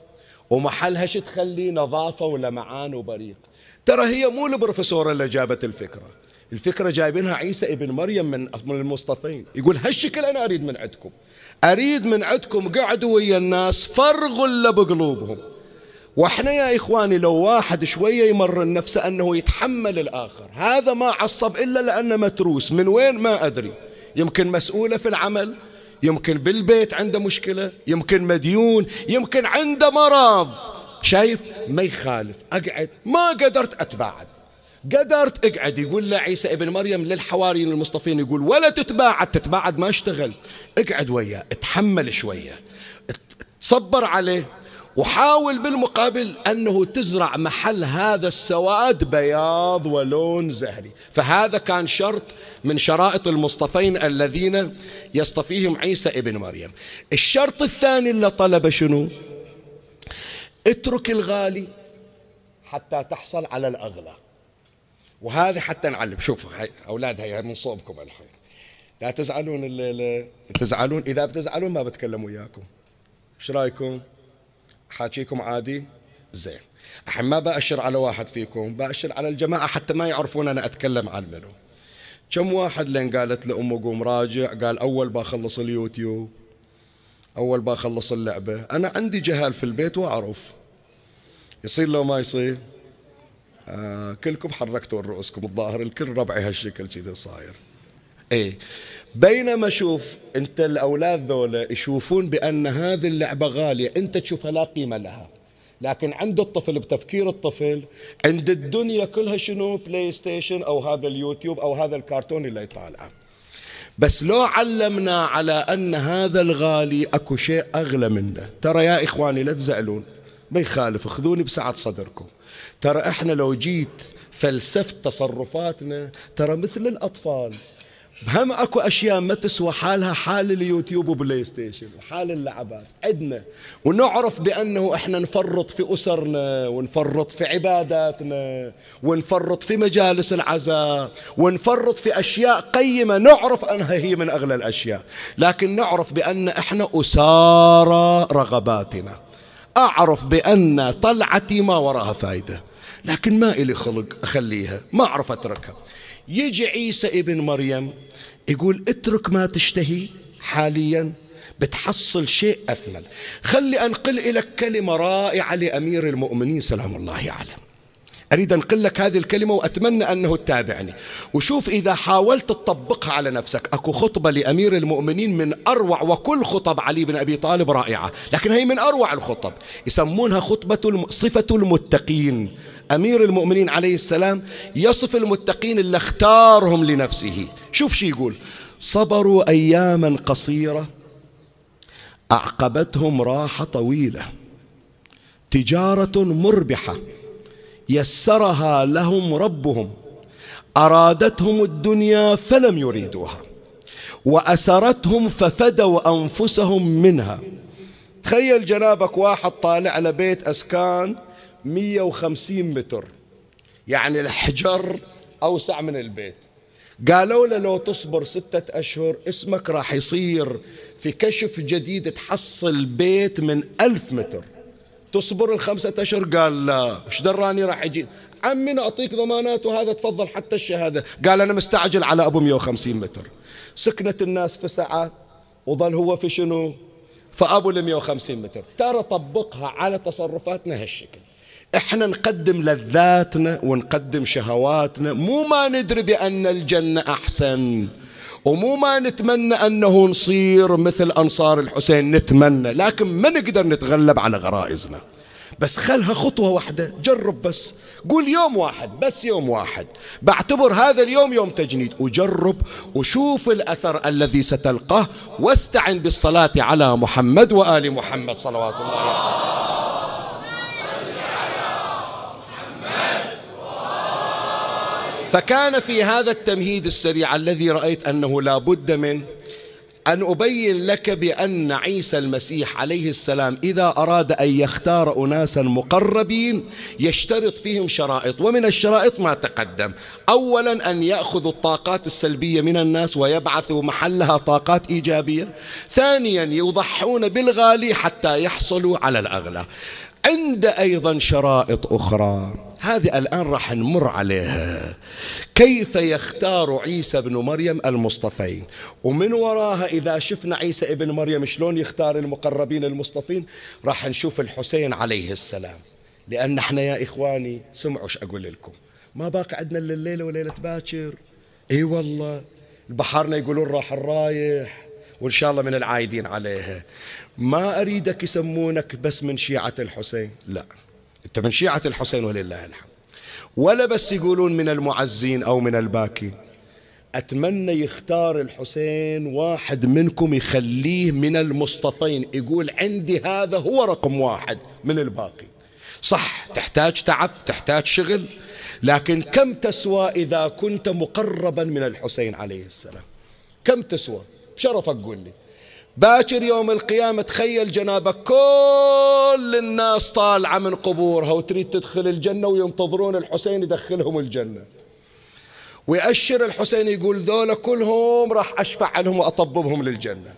ومحلها شو تخلي؟ نظافة ولمعان وبريق. ترى هي مو البروفيسورة اللي جابت الفكرة. الفكرة جايبينها عيسى ابن مريم من من المصطفين. يقول هالشكل أنا أريد من عندكم. أريد من عندكم قعدوا ويا الناس فرغوا اللي بقلوبهم. وإحنا يا إخواني لو واحد شوية يمرن نفسه أنه يتحمل الآخر. هذا ما عصب إلا لأنه متروس. من وين ما أدري. يمكن مسؤولة في العمل. يمكن بالبيت عنده مشكلة. يمكن مديون. يمكن عنده مرض. شايف؟ ما يخالف. أقعد. ما قدرت أتباعد. قدرت أقعد. يقول له عيسى ابن مريم للحواريين المصطفين يقول ولا تتباعد. تتباعد ما اشتغل. اقعد وياه. اتحمل شوية. تصبر عليه. وحاول بالمقابل أنه تزرع محل هذا السواد بياض ولون زهري. فهذا كان شرط من شرائط المصطفين الذين يصطفيهم عيسى ابن مريم. الشرط الثاني اللي طلب شنو؟ اترك الغالي حتى تحصل على الأغلى. وهذا حتى نعلم. شوفوا هاي أولاد هاي من صوبكم الحين. لا تزعلون الليلة تزعلون. إذا بتزعلون ما بتكلم وياكم. إيش رأيكم؟ حاكيكم عادي؟ زين. الحين ما بأشر على واحد فيكم بأشر على الجماعة حتى ما يعرفون أنا أتكلم عن منو. كم واحد لين قالت لأمه قوم راجع قال أول بخلص اليوتيوب أول بخلص اللعبة. أنا عندي جهال في البيت وأعرف. يصير لو ما يصير. آه كلكم حركتوا رؤوسكم الظاهر الكل ربعي هالشكل كذا صاير. إيه. بينما شوف أنت الأولاد ذولا يشوفون بأن هذه اللعبة غالية أنت تشوفها لا قيمة لها. لكن عند الطفل بتفكير الطفل عند الدنيا كلها شنو؟ PlayStation أو هذا اليوتيوب أو هذا الكرتون اللي يطالعه بس لو علمنا على أن هذا الغالي أكو شيء أغلى منه. ترى يا إخواني لا تزعلون. ما يخالف خذوني بسعة صدركم. ترى إحنا لو جيت فلسفة تصرفاتنا ترى مثل الأطفال. هم أكو أشياء ما تسوى حالها حال اليوتيوب و PlayStation وحال اللعبات عندنا ونعرف بأنه إحنا نفرط في أسرنا ونفرط في عباداتنا ونفرط في مجالس العزاء ونفرط في أشياء قيمة. نعرف أنها هي من أغلى الأشياء. لكن نعرف بأن إحنا أسارى رغباتنا. أعرف بأن طلعتي ما وراها فايدة. لكن ما إلي خلق أخليها. ما أعرف أتركها. يجي عيسى ابن مريم يقول اترك ما تشتهي حاليا. بتحصل شيء أثمن. خلي أنقل لك كلمة رائعة لأمير المؤمنين. سلام الله عليه أريد أنقل لك هذه الكلمة وأتمنى أنه تتابعني. وشوف إذا حاولت تطبقها على نفسك أكو خطبة لأمير المؤمنين من أروع وكل خطب علي بن أبي طالب رائعة لكن هي من أروع الخطب. يسمونها خطبة صفة المتقين. أمير المؤمنين عليه السلام يصف المتقين اللي اختارهم لنفسه. شوف شي يقول صبروا أياما قصيرة أعقبتهم راحة طويلة تجارة مربحة يسرها لهم ربهم. أرادتهم الدنيا فلم يريدوها. وأسرتهم ففدوا أنفسهم منها. تخيل جنابك واحد طالع على بيت أسكان 150 متر. يعني الحجر أوسع من البيت. قالوا له لو تصبر ستة أشهر اسمك راح يصير في كشف جديد تحصل بيت من ألف متر. تصبر الخمسة أشهر؟ قال لا. وش دراني راح يجي عمي نعطيك ضمانات وهذا تفضل حتى الشهادة. قال أنا مستعجل على أبو 150 متر. سكنت الناس في ساعة. وظل هو في شنو؟ فأبو ال 150 متر. ترى طبقها على تصرفاتنا هالشكل. إحنا نقدم لذاتنا ونقدم شهواتنا. مو ما ندري بأن الجنة أحسن. ومو ما نتمنى أنه نصير مثل أنصار الحسين نتمنى لكن ما نقدر نتغلب على غرائزنا. بس خلها خطوة واحدة جرب بس. قول يوم واحد بس يوم واحد. بعتبر هذا اليوم يوم تجنيد. وجرب وشوف الأثر الذي ستلقاه واستعن بالصلاة على محمد وآل محمد صلوات الله عليه. فكان في هذا التمهيد السريع الذي رأيت أنه لا بد من أن أبين لك بأن عيسى المسيح عليه السلام إذا أراد أن يختار أناسا مقربين يشترط فيهم شرائط ومن الشرائط ما تقدم. أولا أن يأخذ الطاقات السلبية من الناس ويبعثوا محلها طاقات إيجابية. ثانيا يضحون بالغالي حتى يحصلوا على الأغلى. عند أيضا شرائط أخرى. هذه الآن راح نمر عليها. كيف يختار عيسى بن مريم المصطفين؟ ومن وراها إذا شفنا عيسى ابن مريم شلون يختار المقربين المصطفين راح نشوف الحسين عليه السلام. لأن إحنا يا إخواني سمعوا إيش أقول لكم. ما باقي عندنا إلا الليلة وليلة باكر. إي والله. البحرنا يقولون راح الرايح وإن شاء الله من العايدين عليها. ما أريدك يسمونك بس من شيعة الحسين؟ لا. أنت من شيعة الحسين ولله الحمد. ولا بس يقولون من المعزين أو من الباكين. أتمنى يختار الحسين واحد منكم يخليه من المصطفين. يقول عندي هذا هو رقم واحد من الباقي صح تحتاج تعب تحتاج شغل لكن كم تسوى إذا كنت مقربا من الحسين عليه السلام؟ كم تسوى؟ بشرفك قول لي. باكر يوم القيامة تخيل جنابك كل الناس طالعة من قبورها وتريد تدخل الجنة وينتظرون الحسين يدخلهم الجنة. ويأشر الحسين يقول ذولا كلهم راح أشفع عنهم وأطببهم للجنة.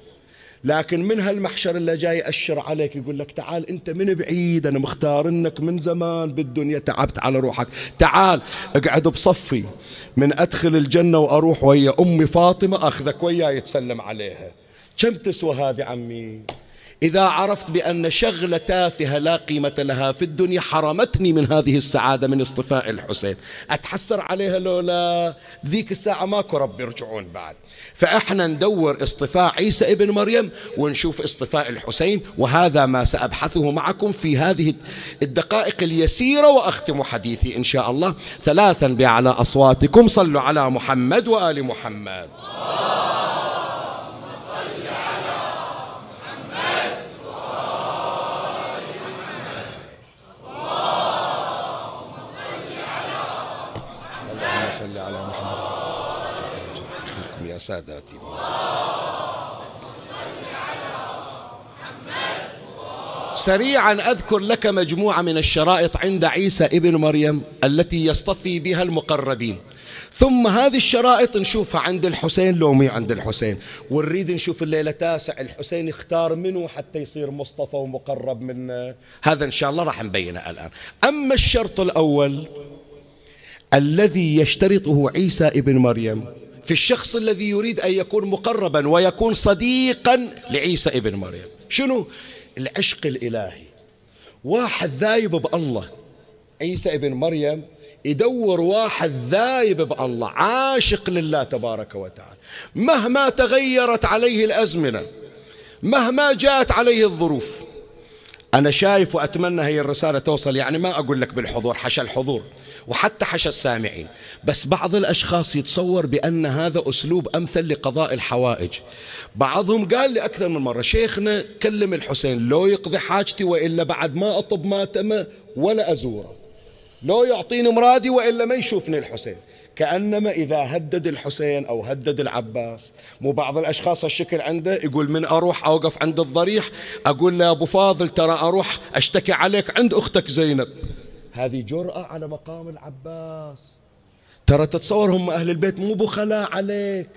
لكن من هالمحشر اللي جاي يأشر عليك يقول لك تعال أنت من بعيد أنا مختارنك من زمان بالدنيا تعبت على روحك. تعال اقعد بصفي من أدخل الجنة وأروح ويا أمي فاطمة أخذك وياي يتسلم عليها. كم تسوى هذه عمي؟ إذا عرفت بأن شغلة تافهة لا قيمة لها في الدنيا حرمتني من هذه السعادة من اصطفاء الحسين. أتحسر عليها لولا ذيك الساعة ماكو رب يرجعون بعد. فإحنا ندور اصطفاء عيسى ابن مريم ونشوف اصطفاء الحسين وهذا ما سأبحثه معكم في هذه الدقائق اليسيرة وأختم حديثي إن شاء الله. ثلاثا بأعلى أصواتكم صلوا على محمد وآل محمد. ساداتي. سريعا أذكر لك مجموعة من الشرائط عند عيسى ابن مريم التي يصطفي بها المقربين. ثم هذه الشرائط نشوفها عند الحسين لو مي عند الحسين. ونريد نشوف الليلة تاسع الحسين يختار منه حتى يصير مصطفى ومقرب من هذا إن شاء الله راح نبينه الآن. أما الشرط الأول الذي يشترطه عيسى ابن مريم. في الشخص الذي يريد أن يكون مقربا ويكون صديقا لعيسى ابن مريم. شنو؟ العشق الإلهي. واحد ذايب بالله. عيسى ابن مريم يدور واحد ذايب بالله عاشق لله تبارك وتعالى. مهما تغيرت عليه الأزمنة مهما جاءت عليه الظروف أنا شايف وأتمنى هي الرسالة توصل يعني ما أقول لك بالحضور حشى الحضور وحتى حشى السامعين بس بعض الأشخاص يتصور بأن هذا أسلوب أمثل لقضاء الحوائج. بعضهم قال لي أكثر من مرة شيخنا كلم الحسين لو يقضي حاجتي وإلا بعد ما أطب ماتمه ولا أزوره. لو يعطيني مرادي وإلا ما يشوفني الحسين. كأنما إذا هدد الحسين أو هدد العباس مو بعض الأشخاص الشكل عنده يقول من أروح أوقف عند الضريح أقول له أبو فاضل ترى أروح أشتكي عليك عند أختك زينب. هذه جرأة على مقام العباس. ترى تتصور هم أهل البيت مو بخلاء عليك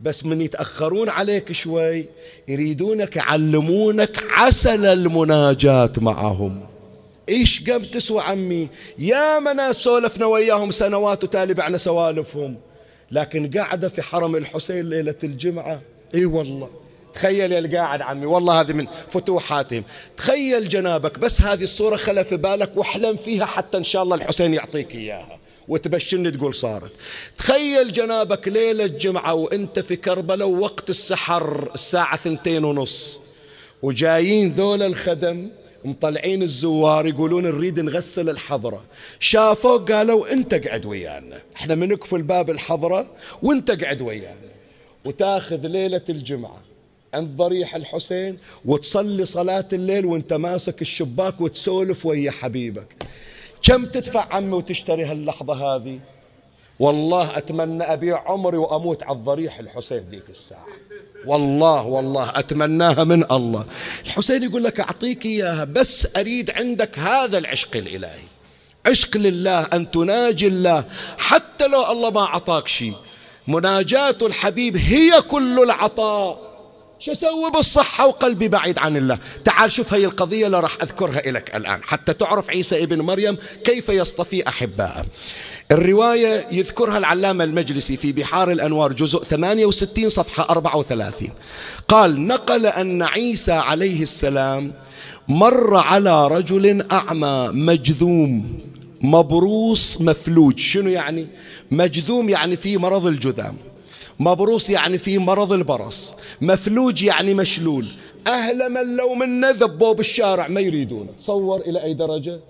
بس من يتأخرون عليك شوي يريدونك يعلمونك عسل المناجاة معهم. إيش قم تسوى عمي؟ يا ناس سولفنا وياهم سنوات وتالي سوالفهم. لكن قاعدة في حرم الحسين ليلة الجمعة. إي والله. تخيل يا القاعد عمي والله هذه من فتوحاتهم. تخيل جنابك بس هذه الصورة خلها في بالك واحلم فيها حتى إن شاء الله الحسين يعطيك إياها وتبشرني تقول صارت. تخيل جنابك ليلة جمعة وأنت في كربلاء ووقت السحر الساعة ثنتين ونص وجايين ذول الخدم مطلعين الزوار يقولون نريد نغسل الحضرة. شافوا قالوا انت قعد ويانا. إحنا بنقفل باب الحضرة وانت قعد ويانا. وتاخذ ليلة الجمعة عند ضريح الحسين وتصلي صلاة الليل وانت ماسك الشباك وتسولف ويا حبيبك. كم تدفع عمي وتشتري هاللحظة هذه؟ والله أتمنى أبيع عمري وأموت على الضريح الحسين ذيك الساعة. والله والله أتمناها من الله. الحسين يقول لك أعطيك إياها بس أريد عندك هذا العشق الإلهي. عشق لله أن تناجي الله. حتى لو الله ما أعطاك شيء مناجاة الحبيب هي كل العطاء. شو أسوي بالصحة وقلبي بعيد عن الله؟ تعال شوف هي القضية اللي راح أذكرها لك الآن. حتى تعرف عيسى ابن مريم كيف يصطفي أحباءه. الرواية يذكرها العلامة المجلسي في بحار الأنوار جزء 68 صفحة 34 قال نقل أن عيسى عليه السلام مر على رجل أعمى مجذوم مبروس مفلوج. شنو يعني؟ مجذوم يعني في مرض الجذام مبروس يعني في مرض البرص مفلوج يعني مشلول. أهل من لو من ذبوا بالشارع ما يريدونه. تصور إلى أي درجة؟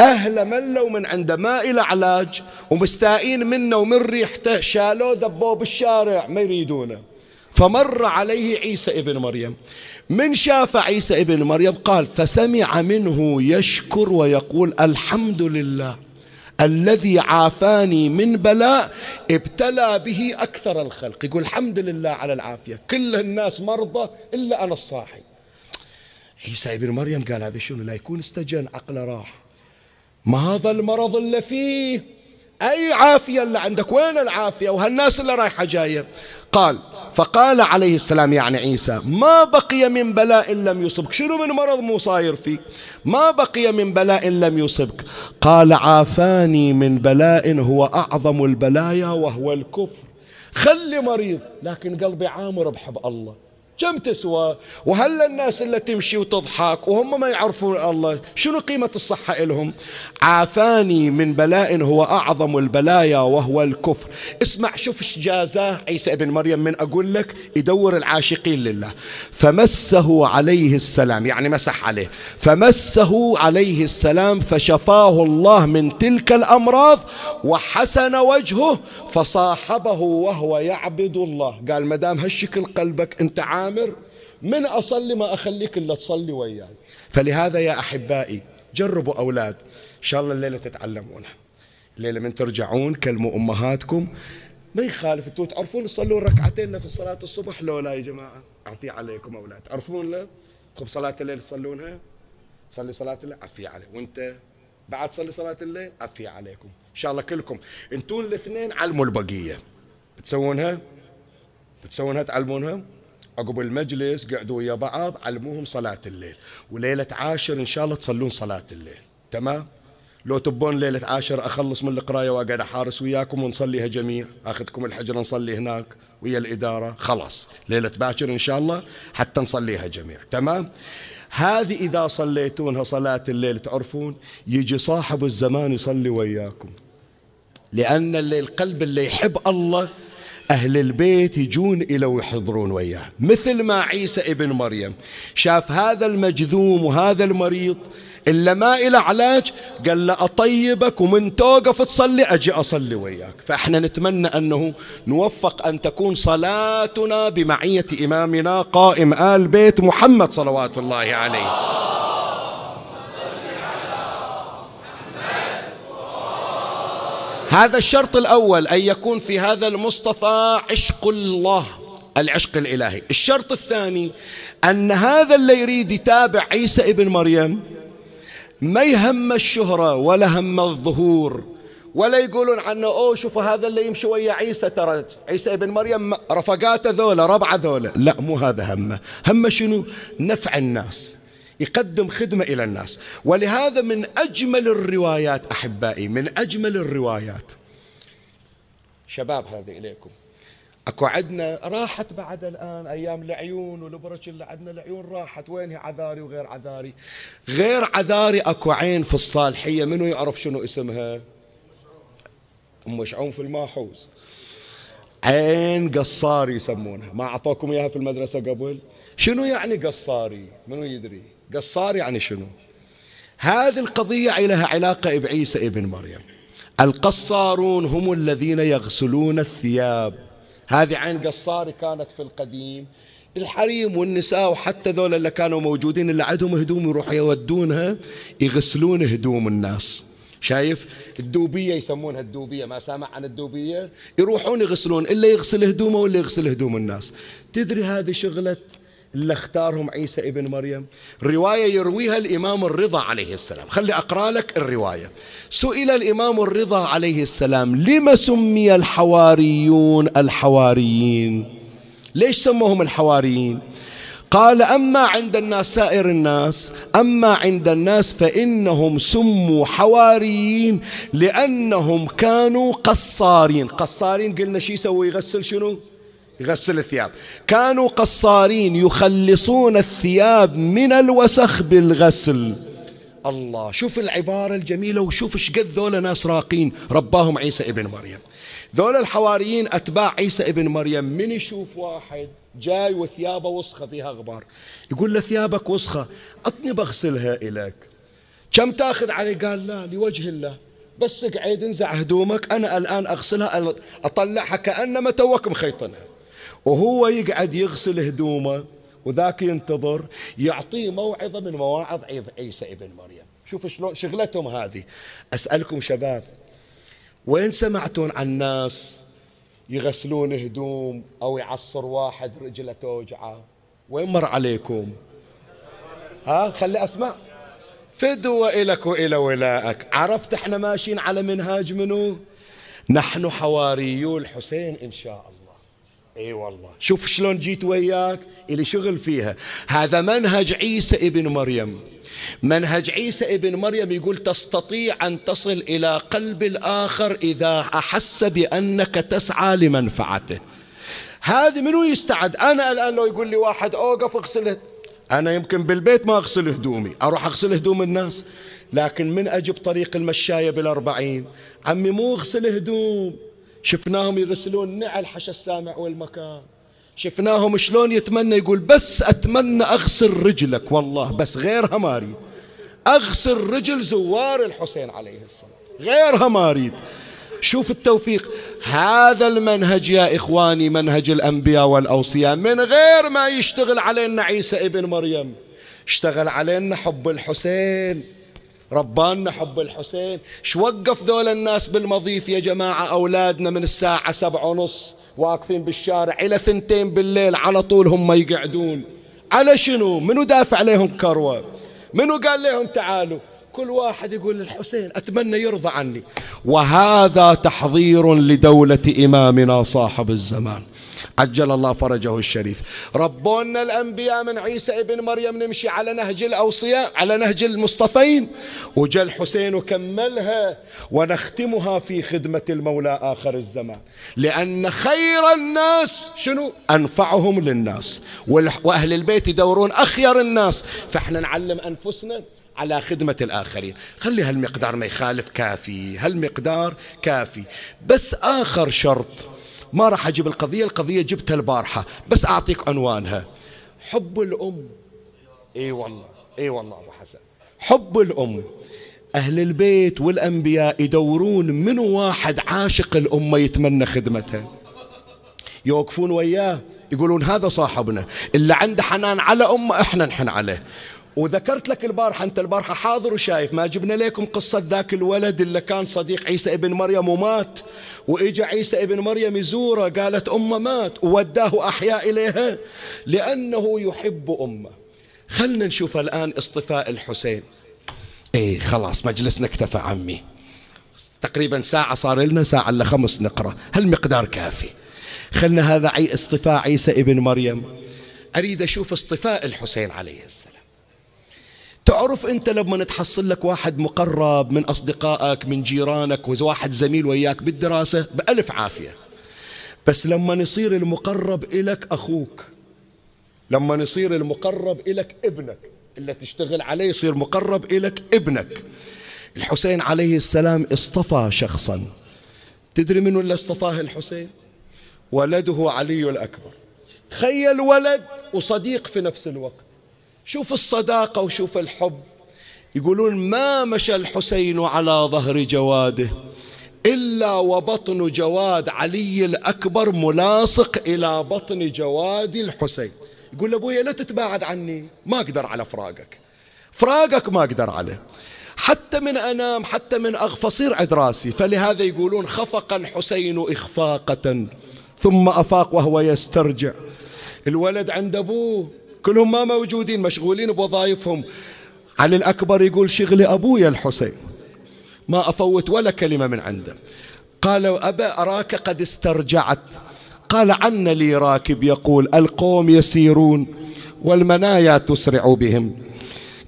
أهل من لو من عنده ما إلى علاج ومستائين منه ومن ريحته شالوه ذبوه بالشارع ما يريدونه. فمر عليه عيسى ابن مريم. من شاف عيسى ابن مريم؟ قال فسمع منه يشكر ويقول الحمد لله الذي عافاني من بلاء ابتلى به أكثر الخلق. يقول الحمد لله على العافية كل الناس مرضى إلا أنا الصاحي. عيسى ابن مريم قال هذا شنو؟ لا يكون استجن عقله راح. ما هذا المرض اللي فيه؟ أي عافية اللي عندك؟ وين العافية؟ وهالناس اللي رايحة جاية. قال فقال عليه السلام يعني عيسى ما بقي من بلاء لم يصبك. شنو من مرض مو صاير فيك ما بقي من بلاء لم يصبك. قال عافاني من بلاء هو أعظم البلايا وهو الكفر. خلي مريض لكن قلبي عامر بحب الله. كم تسوى؟ وهل الناس اللي تمشي وتضحك وهم ما يعرفون الله شنو قيمة الصحة لهم عافاني من بلاء هو أعظم البلايا وهو الكفر. اسمع شوف إيش جازاه عيسى ابن مريم من أقول لك يدور العاشقين لله. فمسه عليه السلام يعني مسح عليه. فمسه عليه السلام فشفاه الله من تلك الأمراض وحسن وجهه فصاحبه وهو يعبد الله. قال مدام هالشكل قلبك أنت عام عامر من أصلي ما أخليك إلا تصلي وياي. فلهذا يا أحبائي جربوا أولاد. إن شاء الله الليلة تتعلمونها. الليلة من ترجعون كلموا أمهاتكم ما يخالف أنتوا تعرفون تصلون ركعتين في صلاة الصبح؟ لو لا يا جماعة. عفي عليكم أولاد. تعرفون لا؟ خب صلاة الليل تصلونها؟ صلي صلاة الليل عفي عليك وانت بعد صلي صلاة الليل عفي عليكم. إن شاء الله كلكم. انتون الاثنين علموا البقية. بتسوونها؟ بتسوونها تعلمونها؟ عقب المجلس قعدوا ويا بعض علموهم صلاة الليل. وليلة عاشر إن شاء الله تصلون صلاة الليل. تمام؟ لو تبون ليلة عاشر أخلص من القراية وأقعد أحارس وياكم ونصليها جميع. أخذكم الحجر نصلي هناك ويا الإدارة. خلاص. ليلة باكر إن شاء الله حتى نصليها جميع. تمام؟ هذه إذا صليتونها صلاة الليل تعرفون يجي صاحب الزمان يصلي وياكم. لأن اللي القلب اللي يحب الله أهل البيت يجون إلى ويحضرون وياه. مثل ما عيسى ابن مريم. شاف هذا المجذوم وهذا المريض إلا ما إلى علاج قال له أطيبك ومن توقف تصلي أجي أصلي وياك. فإحنا نتمنى أنه نوفق أن تكون صلاتنا بمعية إمامنا قائم آل بيت محمد صلوات الله عليه. هذا الشرط الأول أن يكون في هذا المصطفى عشق الله العشق الإلهي. الشرط الثاني أن هذا اللي يريد يتابع عيسى ابن مريم ما يهم الشهرة ولا هم الظهور ولا يقولون عنه أوه شوفوا هذا اللي يمشي ويا عيسى ترى عيسى ابن مريم رفقاته ذولا ربعه ذولا. لا مو هذا همه. همه شنو؟ نفع الناس. يقدم خدمة إلى الناس. ولهذا من أجمل الروايات أحبائي من أجمل الروايات. شباب هذه إليكم. أكو عندنا راحت بعد الآن أيام العيون والبرج اللي عندنا العيون راحت. وين هي؟ عذاري وغير عذاري. غير عذاري أكو عين في الصالحية. منو يعرف شنو اسمها؟ أم شعون في الماحوز عين قصاري يسمونها. ما أعطوكم إياها في المدرسة قبل؟ شنو يعني قصاري؟ منو يدري؟ قصار يعني شنو؟ هذه القضية لها علاقة بعيسى ابن مريم. القصارون هم الذين يغسلون الثياب. هذه عين قصاري كانت في القديم. الحريم والنساء وحتى ذول اللي كانوا موجودين اللي عندهم هدوم يروحوا يودونها يغسلون هدوم الناس. شايف؟ الدوبية يسمونها الدوبية ما سامع عن الدوبية؟ يروحون يغسلون إلا يغسل هدومه ولا يغسل هدوم الناس. تدري هذه شغلة اللي اختارهم عيسى ابن مريم. رواية يرويها الإمام الرضا عليه السلام. خلي أقرأ لك الرواية. سئل الإمام الرضا عليه السلام لما سمي الحواريون الحواريين؟ ليش سموهم الحواريين؟ قال أما عند الناس سائر الناس أما عند الناس فإنهم سموا حواريين لأنهم كانوا قصارين. قصارين قلنا شي يسوي؟ يغسل شنو؟ يغسل الثياب. كانوا قصارين يخلصون الثياب من الوسخ بالغسل. الله شوف العبارة الجميلة وشوف إيش قد ذولا ناس راقين. رباهم عيسى ابن مريم. ذول الحواريين أتباع عيسى ابن مريم. من يشوف واحد جاي وثيابه وسخة فيها غبار. يقول له ثيابك وسخة أطني بغسلها إليك. كم تأخذ عليه قال لا لوجه الله. بس اقعد انزع هدومك أنا الآن أغسلها أطلعها كأنما توك مخيطنها. وهو يقعد يغسل هدومه وذاك ينتظر يعطيه موعظة من مواعظ عيسى ابن مريم. شوف شلون شغلتهم هذه. أسألكم شباب وين سمعتون عن ناس يغسلون هدوم أو يعصر واحد رجله توجعه؟ وين مر عليكم؟ ها خلي أسمع. فدوة إلك وإلى ولائك عرفت إحنا ماشيين على منهاج منو؟ نحن حواريو الحسين إن شاء الله. إي والله. شوف شلون جيت وياك اللي شغل فيها. هذا منهج عيسى ابن مريم. منهج عيسى ابن مريم يقول تستطيع أن تصل إلى قلب الآخر إذا أحس بأنك تسعى لمنفعته. هذه منو يستعد؟ أنا الآن لو يقول لي واحد أوقف اغسل أنا يمكن بالبيت ما أغسل هدومي أروح أغسل هدوم الناس. لكن من أجي بطريق المشاية بالأربعين؟ عمي مو اغسل هدوم. شفناهم يغسلون نعل حشى السامع والمكان. شفناهم شلون يتمنى يقول بس أتمنى أغسل رجلك والله بس غيرها ما أريد. أغسل رجل زوار الحسين عليه السلام غيرها ما أريد. شوف التوفيق. هذا المنهج يا إخواني منهج الأنبياء والأوصياء. من غير ما يشتغل علينا عيسى ابن مريم اشتغل علينا حب الحسين. ربانا حب الحسين. شو وقف ذول الناس بالمضيف يا جماعة؟ أولادنا من الساعة سبعة ونص واقفين بالشارع إلى ثنتين بالليل على طول هم يقعدون. على شنو؟ منو دافع عليهم كروة؟ منو قال لهم تعالوا؟ كل واحد يقول للحسين أتمنى يرضى عني. وهذا تحضير لدولة إمامنا صاحب الزمان. عجل الله فرجه الشريف. ربونا الأنبياء من عيسى ابن مريم نمشي على نهج الأوصياء على نهج المصطفين. وجا الحسين وكملها ونختمها في خدمة المولى آخر الزمان. لأن خير الناس شنو؟ أنفعهم للناس. وأهل البيت يدورون أخير الناس. فإحنا نعلم أنفسنا على خدمة الآخرين. خلي هالمقدار ما يخالف كافي. هالمقدار كافي. بس آخر شرط ما راح أجيب القضية القضية جبتها البارحة بس أعطيك عنوانها. حب الأم. إي والله إي والله أبو حسن. حب الأم. أهل البيت والأنبياء يدورون من واحد عاشق الأمة يتمنى خدمتها. يوقفون وياه يقولون هذا صاحبنا اللي عنده حنان على أمه إحنا نحن عليه. وذكرت لك البارحة أنت البارحة حاضر وشايف ما جبنا لكم قصة ذاك الولد اللي كان صديق عيسى ابن مريم ومات وإجا عيسى ابن مريم يزوره قالت أمه مات ووداه أحياء إليها لأنه يحب أمه. خلنا نشوف الآن اصطفاء الحسين. إيه خلاص مجلسنا اكتفى عمي. تقريبا ساعة صار لنا ساعة إلا خمس نقرأ. هالمقدار كافي؟ خلنا هذا اصطفاء عيسى ابن مريم. أريد أشوف اصطفاء الحسين عليه السلام. تعرف أنت لما تحصل لك واحد مقرب من أصدقائك من جيرانك وواحد زميل وياك بالدراسة بألف عافية. بس لما يصير المقرب إلك أخوك لما يصير المقرب إلك ابنك اللي تشتغل عليه يصير مقرب إلك ابنك. الحسين عليه السلام اصطفى شخصا. تدري منو اللي اصطفاه الحسين؟ ولده علي الأكبر. تخيل ولد وصديق في نفس الوقت. شوف الصداقة وشوف الحب. يقولون ما مشى الحسين على ظهر جواده إلا وبطن جواد علي الأكبر ملاصق إلى بطن جواد الحسين. يقول لأبويا لا تتباعد عني ما أقدر على فراقك. فراقك ما أقدر عليه. حتى من أنام حتى من أغفصير عد راسي. فلهذا يقولون خفق الحسين إخفاقة ثم أفاق وهو يسترجع. الولد عند أبوه كلهم ما موجودين مشغولين بوظائفهم. علي الأكبر يقول شغلي أبويا الحسين. ما أفوت ولا كلمة من عنده. قال أبا أراك قد استرجعت. قال عن لي راكب يقول القوم يسيرون والمنايا تسرع بهم.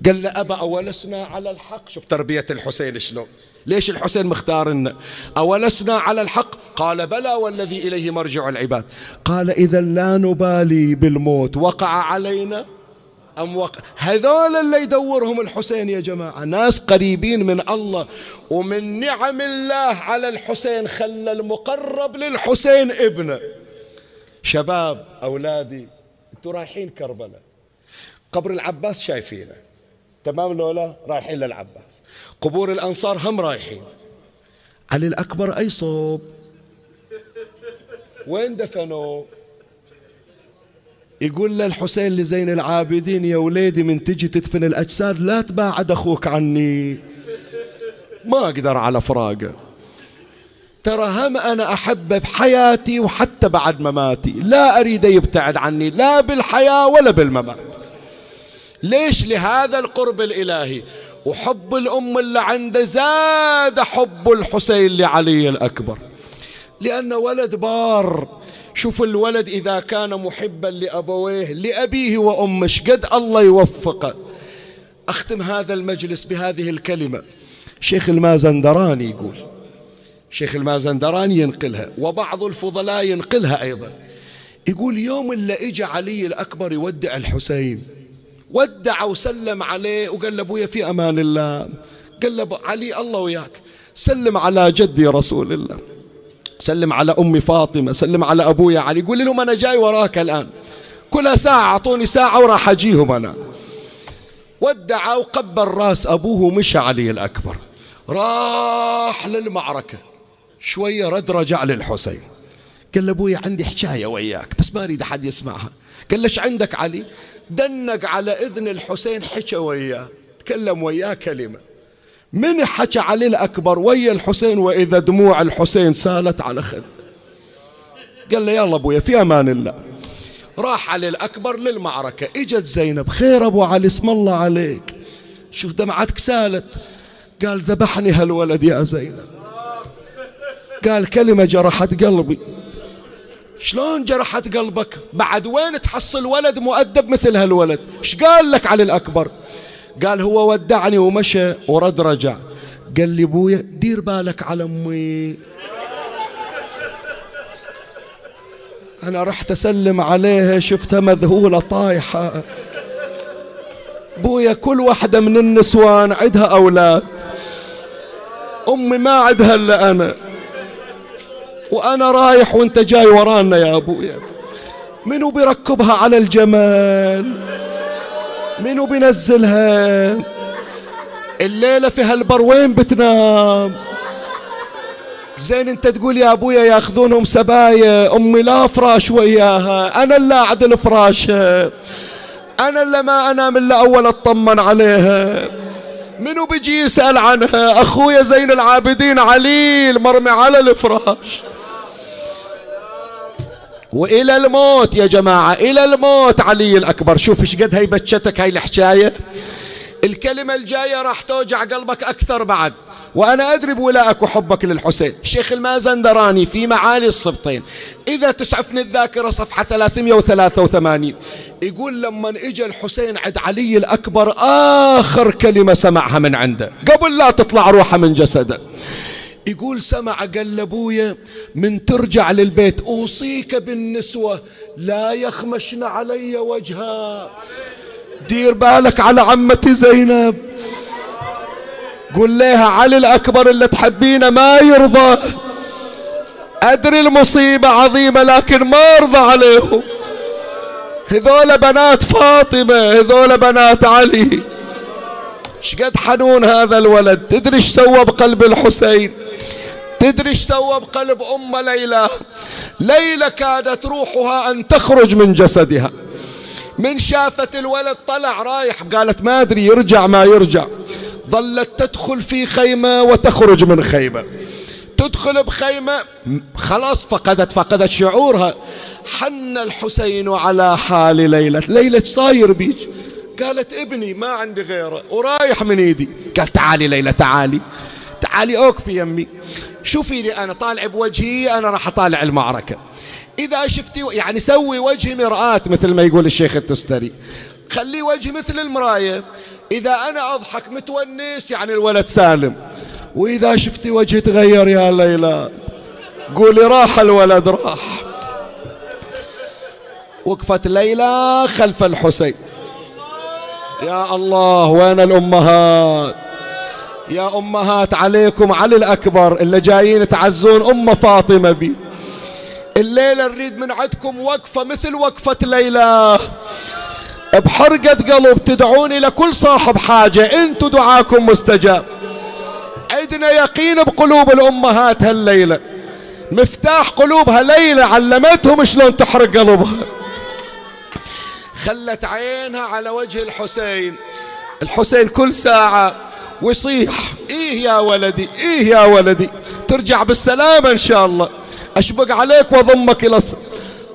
قال له أبا أولسنا على الحق؟ شوف تربية الحسين شلون. ليش الحسين مختارنا أولسنا على الحق؟ قال بلى والذي إليه مرجع العباد. قال إذا لا نبالي بالموت وقع علينا أم وقع؟ هذول اللي يدورهم الحسين يا جماعة ناس قريبين من الله. ومن نعم الله على الحسين خلى المقرب للحسين ابنه شباب أولادي أنتوا رايحين كربلاء. قبر العباس شايفينه. تمام لولا رايحين للعباس. قبور الأنصار هم رايحين. علي الأكبر أي صوب؟ وين دفنوا؟ يقول للحسين لزين العابدين يا وليدي من تجي تدفن الأجساد لا تباعد أخوك عني. ما أقدر على فراقه. ترى هم أنا أحبه بحياتي وحتى بعد مماتي. لا أريد يبتعد عني لا بالحياة ولا بالممات. ليش لهذا القرب الإلهي؟ وحب الأم اللي عنده زاد حب الحسين لعلي الأكبر. لأنه ولد بار. شوف الولد إذا كان محبا لأبويه لأبيه وأمه قد الله يوفقه؟ أختم هذا المجلس بهذه الكلمة. شيخ المازندراني يقول شيخ المازندراني ينقلها وبعض الفضلاء ينقلها أيضا. يقول يوم اللي إجا علي الأكبر يودع الحسين. ودع وسلم عليه وقال له أبويا في أمان الله. قال له علي الله وياك. سلم على جدي رسول الله. سلم على أمي فاطمة. سلم على أبويا علي. قول لهم أنا جاي وراك الآن. كل ساعة أعطوني ساعة وراح أجيهم أنا. ودع وقبل رأس أبوه ومشى علي الأكبر. راح للمعركة. شوية رد رجع للحسين. قال له أبويا عندي حكاية وياك. بس ما أريد أحد يسمعها. قال ليش عندك علي؟ دنق على إذن الحسين حكى وياه تكلم وياه كلمة. من حكى علي الأكبر ويا الحسين وإذا دموع الحسين سالت على خد. قال له يلا أبويا في أمان الله. راح علي الأكبر للمعركة إجت زينب خير أبو علي اسم الله عليك. شوف دمعتك سالت. قال ذبحني هالولد يا زينب. قال كلمة جرحت قلبي. شلون جرحت قلبك؟ بعد وين تحصل ولد مؤدب مثل هالولد؟ إيش قال لك علي الأكبر؟ قال هو ودعني ومشى ورد رجع. قال لي أبويا دير بالك على أمي. أنا رحت أسلم عليها شفتها مذهولة طايحة. أبويا كل واحدة من النسوان عندها أولاد. أمي ما عندها إلا أنا. وأنا رايح وأنت جاي ورانا يا ابويا منو بيركبها على الجمال؟ منو بينزلها؟ الليلة في هالبر وين بتنام؟ زين أنت تقول يا ابويا ياخذونهم سبايا أمي لا فراش وياها أنا اللي أعدل فراشها أنا اللي ما أنام إلا أول أطمن عليها. منو بيجي يسأل عنها؟ أخويا زين العابدين عليل مرمي على الفراش. وإلى الموت يا جماعة إلى الموت علي الأكبر. شوف إيش قد هي بتشتك هاي الحكاية. الكلمة الجاية راح توجع قلبك أكثر بعد وأنا أدري بولائك وحبك للحسين. الشيخ المازندراني في معالي السبطين إذا تسعفني الذاكرة صفحة 383 يقول لما إجا الحسين عند علي الأكبر آخر كلمة سمعها من عنده. قبل لا تطلع روحه من جسده. يقول سمع قال لأبويا من ترجع للبيت أوصيك بالنسوة لا يخمشن علي وجها دير بالك على عمتي زينب. قل لها علي الأكبر اللي تحبينه ما يرضى. أدري المصيبة عظيمة لكن ما أرضى عليهم. هذول بنات فاطمة هذول بنات علي. شقد حنون هذا الولد؟ تدري إيش سوى بقلب الحسين؟ تدري إيش سوى بقلب أم ليلى؟ ليلى كادت روحها أن تخرج من جسدها. من شافت الولد طلع رايح قالت ما أدري يرجع ما يرجع. ظلت تدخل في خيمة وتخرج من خيمة. تدخل بخيمة خلاص فقدت فقدت شعورها. حن الحسين على حال ليلى. ليلى صاير بيك؟ قالت ابني ما عندي غيره ورايح من إيدي. قال تعالي ليلى تعالي. تعالي اوقفي يمي. شوفي لي أنا طالع بوجهي أنا راح أطالع المعركة. إذا شفتي يعني سوي وجهي مرآة مثل ما يقول الشيخ التستري. خلي وجهي مثل المراية. إذا أنا أضحك متونس يعني الولد سالم. وإذا شفتي وجهي تغير يا ليلى. قولي راح الولد راح. وقفت ليلى خلف الحسين. يا الله وين الأمهات؟ يا أمهات عليكم علي الأكبر اللي جايين تعزون أم فاطمة بي. الليلة نريد من عندكم وقفة مثل وقفة ليلى. بحرقة قلب تدعوني لكل صاحب حاجة انتو دعاكم مستجاب. عندنا يقين بقلوب الأمهات هالليلة. مفتاح قلوبها ليلة علمتهم شلون تحرق قلبها. خلت عينها على وجه الحسين. الحسين كل ساعة ويصيح. إيه يا ولدي إيه يا ولدي. ترجع بالسلامة إن شاء الله. أشبق عليك وأضمك إلى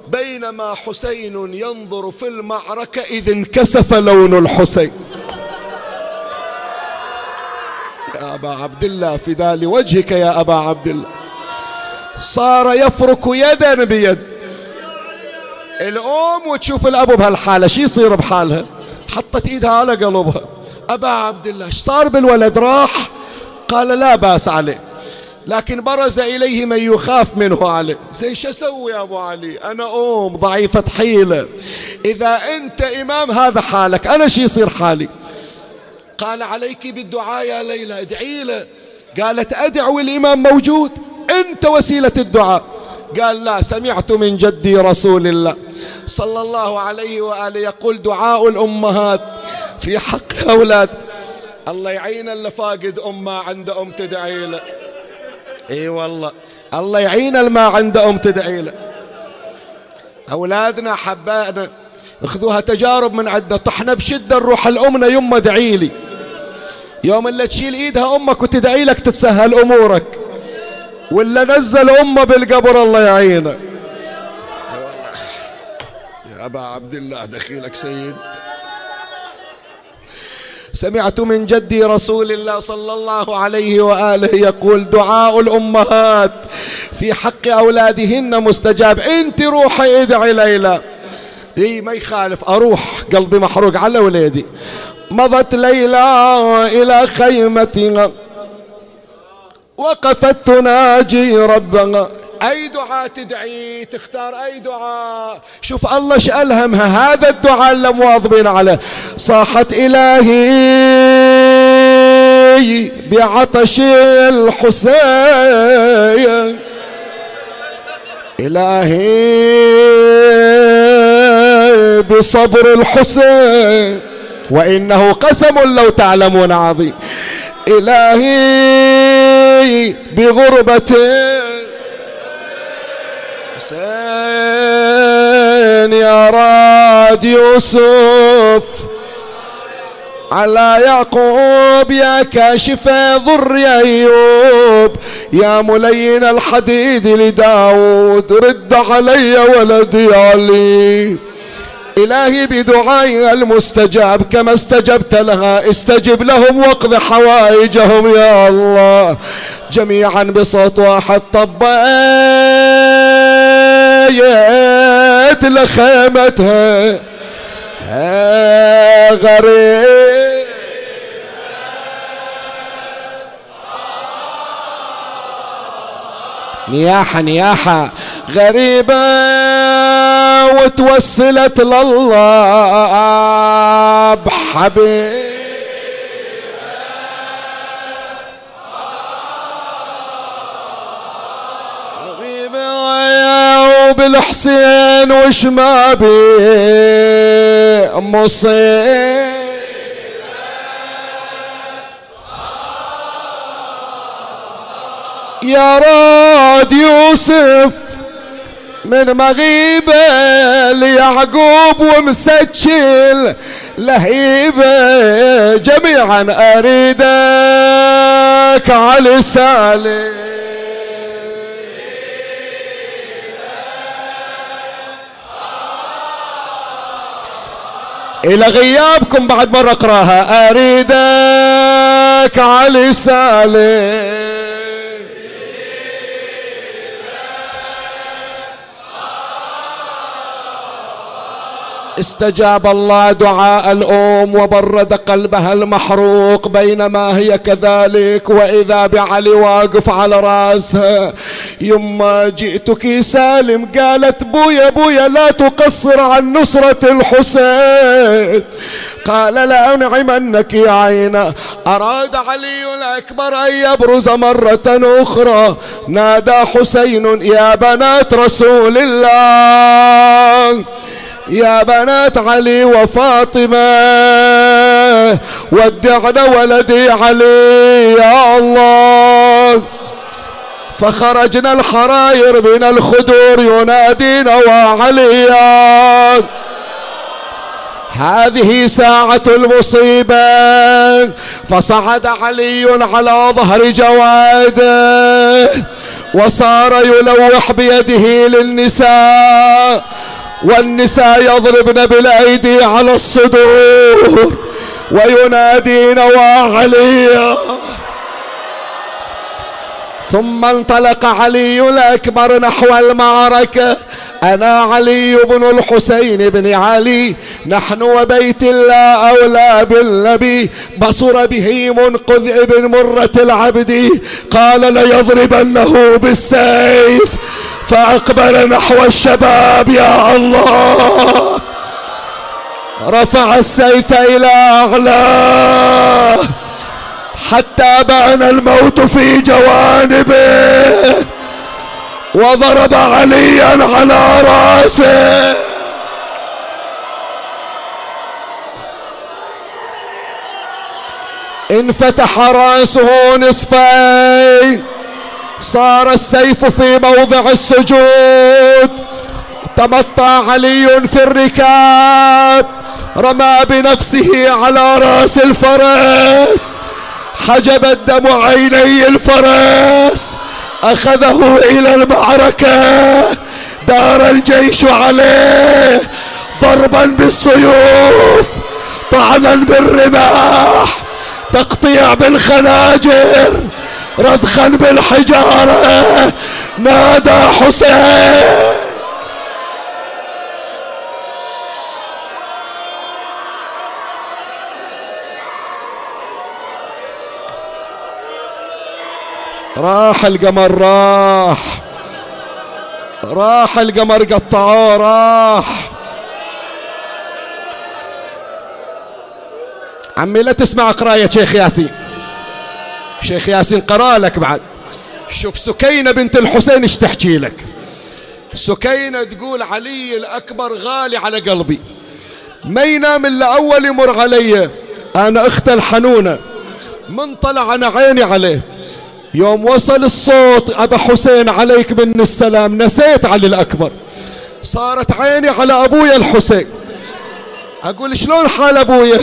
بينما حسين ينظر في المعركة إذ انكسف لون الحسين. يا أبا عبد الله فدا لوجهك يا أبا عبد الله. صار يفرك يدا بيد. الأم وتشوف الأبو بهالحالة شي يصير بحالها؟ حطت إيدها على قلبها. أبا عبد الله صار بالولد؟ راح؟ قال لا بأس عليه لكن برز إليه من يخاف منه علي. زي شو أسوي يا أبو علي؟ أنا أم ضعيفة حيلة. إذا أنت إمام هذا حالك. أنا شو يصير حالي؟ قال عليك بالدعاء يا ليلى ادعي له. قالت أدعو الإمام موجود. أنت وسيلة الدعاء. قال لا سمعت من جدي رسول الله صلى الله عليه وآله يقول دعاء الأمهات. في حق أولاد. الله يعين اللي فاقد أمة عند أم تدعي له إي والله. الله يعين الما عنده أم تدعي له أولادنا حبائنا اخذوها تجارب من عندنا. طحنا بشدة نروح الامنا يمه ادعي لي. يوم اللي تشيل إيدها أمك وتدعي لك تتسهل أمورك. ولا نزل أمة بالقبر الله يعينه. يا أبا عبد الله دخيلك سيد. سمعت من جدي رسول الله صلى الله عليه وآله يقول دعاء الأمهات في حق أولادهن مستجاب. انت روحي ادعي ليلى. إي ما يخالف. أروح قلبي محروق على ولادي مضت ليلى إلى خيمتها وقفت تناجي ربها أي دعاء تدعي تختار أي دعاء؟ شوف الله شألهمها هذا الدعاء اللي مواظبين عليه. صاحت إلهي بعطش الحسين. إلهي بصبر الحسين. وإنه قسم لو تعلمون عظيم. إلهي بغربته حسين يا راد يوسف. على يعقوب يا كاشف ضر يا أيوب. يا ملين الحديد لداود رد علي ولدي علي. إلهي بدعائي المستجاب كما استجبت لها. استجب لهم واقض حوائجهم يا الله. جميعا بصوت واحد طبيت لخيمتها غريب. نياحة نياحة. غريبة وتوسلت لله بحبيب. وبالحسين وش ما بي مصيب يا راد يوسف من مغيبة ليعقوب ومسجل لهيبة جميعا أريدك على سالم إلى غيابكم بعد مرة أقرأها أريدك علي سالم استجاب الله دعاء الأم وبرد قلبها المحروق بينما هي كذلك وإذا بعلي واقف على رأسها يما جئتك سالم قالت بويا بويا لا تقصر عن نصرة الحسين. قال لا أنعمنك يا عينا أراد علي الأكبر أن يبرز مرة أخرى. نادى حسين يا بنات رسول الله. يا بنات علي وفاطمة ودعنا ولدي علي يا الله. فخرجنا الحراير من الخدور ينادينا وعليا هذه ساعة المصيبة فصعد علي على ظهر جواده وصار يلوح بيده للنساء والنساء يضربن بالأيدي على الصدور وينادين وعليا ثم انطلق علي الأكبر نحو المعركة. أنا علي بن الحسين بن علي. نحن وبيت الله أولى بالنبي. بصر به منقذ ابن مرة العبد. قال ليضربنه بالسيف. فأقبل نحو الشباب يا الله. رفع السيف إلى أعلاه حتى بان الموت في جوانبه. وضرب عليا على راسه. انفتح راسه نصفين. صار السيف في موضع السجود. تمطى علي في الركاب. رمى بنفسه على راس الفرس. حجب الدم عيني الفرس. أخذه إلى المعركة. دار الجيش عليه. ضربا بالسيوف طعنا بالرماح. تقطيع بالخناجر. رضخا بالحجارة نادى حسين. راح القمر راح. راح القمر قطعوه راح. عمي لا تسمع قراية شيخ ياسين. شيخ ياسين قرأ لك بعد. شوف سكينة بنت الحسين إيش تحكي لك. سكينة تقول علي الأكبر غالي على قلبي. ما ينام إلا أول يمر علي. أنا أخت الحنونة. من طلع أنا عيني عليه. يوم وصل الصوت أبا حسين عليك من السلام نسيت علي الأكبر. صارت عيني على أبويا الحسين. أقول شلون حال أبويا؟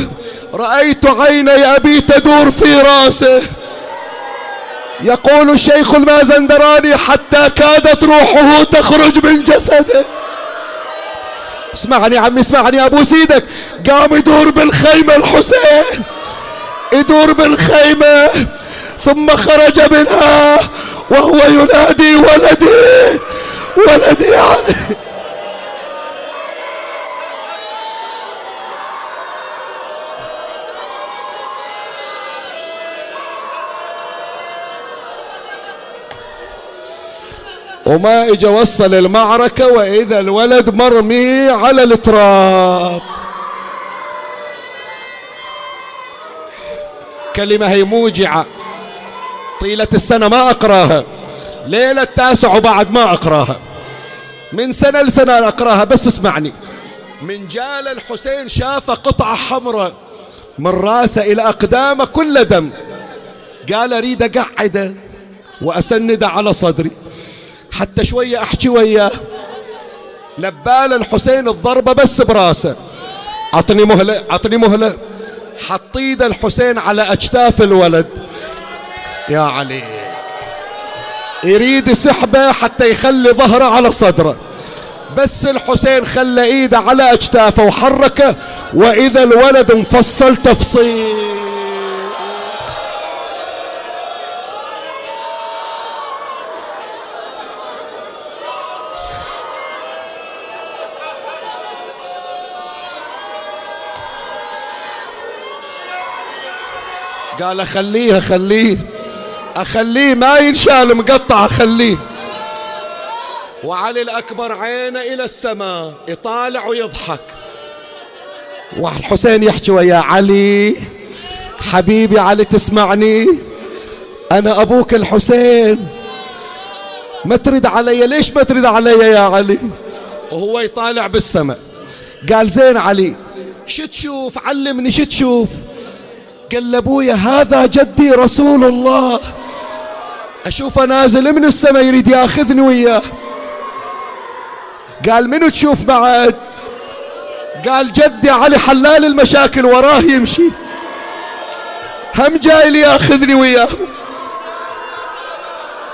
رأيت عيني أبي تدور في رأسه. يقول الشيخ المازندراني حتى كادت روحه تخرج من جسده. اسمعني عمي اسمعني أبو سيدك. قام يدور بالخيمة الحسين يدور بالخيمة ثم خرج منها وهو ينادي ولدي ولدي علي. وما اجى وصل المعركة وإذا الولد مرمي على التراب. كلمة هي موجعة. طيلة السنة ما أقراها. ليلة التاسع وبعد ما أقراها. من سنة لسنة أقراها بس اسمعني. من جال الحسين شاف قطعة حمراء. من راسه إلى اقدامه كل دم. قال أريد اقعده واسنده على صدري. حتى شوية أحكي وياه. لبال الحسين الضربة بس براسه. عطني مهلة عطني مهلة. حط ايد الحسين على أجتاف الولد. يا علي. يريد سحبه حتى يخلي ظهره على صدره. بس الحسين خلى إيده على أجتافه وحركه وإذا الولد مفصل تفصيل. قال أخليه أخليه أخليه ما ينشال مقطع أخليه. وعلي الأكبر عينه إلى السماء يطالع ويضحك. والحسين يحكي ويا علي حبيبي علي تسمعني أنا أبوك الحسين. ما ترد علي ليش ما ترد علي يا علي؟ وهو يطالع بالسماء. قال زين علي شو تشوف؟ علمني شو تشوف؟ قال لابويا هذا جدي رسول الله. أشوفه نازل من السماء يريد ياخذني وياه. قال منو تشوف بعد؟ قال جدي علي حلال المشاكل وراه يمشي. هم جاي لي ياخذني وياه.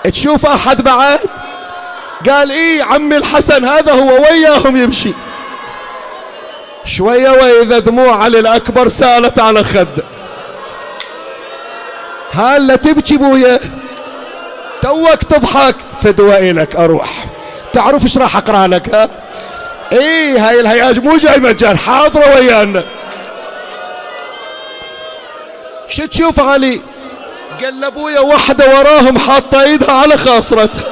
تشوف أحد بعد؟ قال إيه عمي الحسن هذا هو وياهم يمشي. شوية وإذا دموع علي الأكبر سالت على خده هلا تبكي بويا. توك تضحك. فدوى إلك أروح. تعرف إيش راح أقرأ لك ها؟ إيه هاي الهياج مو جاي مجال حاضرة ويانا. شو تشوف علي؟ قال لأبويا وحدة وراهم حاطة إيدها على خاصرتها.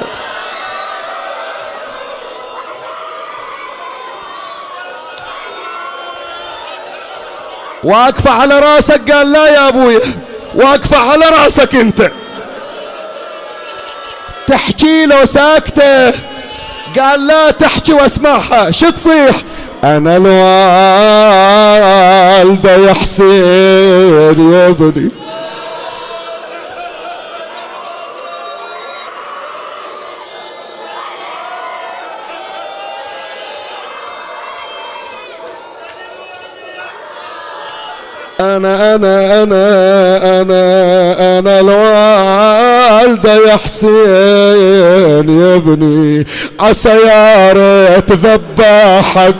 واقفة على راسك قال لا يا أبويا. واقفة على رأسك أنت. تحكي له ساكتة. قال لا تحكي واسمعها. شو تصيح؟ أنا الوالدة يا حسين يا ابني. أنا أنا أنا أنا أنا الوالدة يا حسين يا ابني. عسى يا ريت ذباحك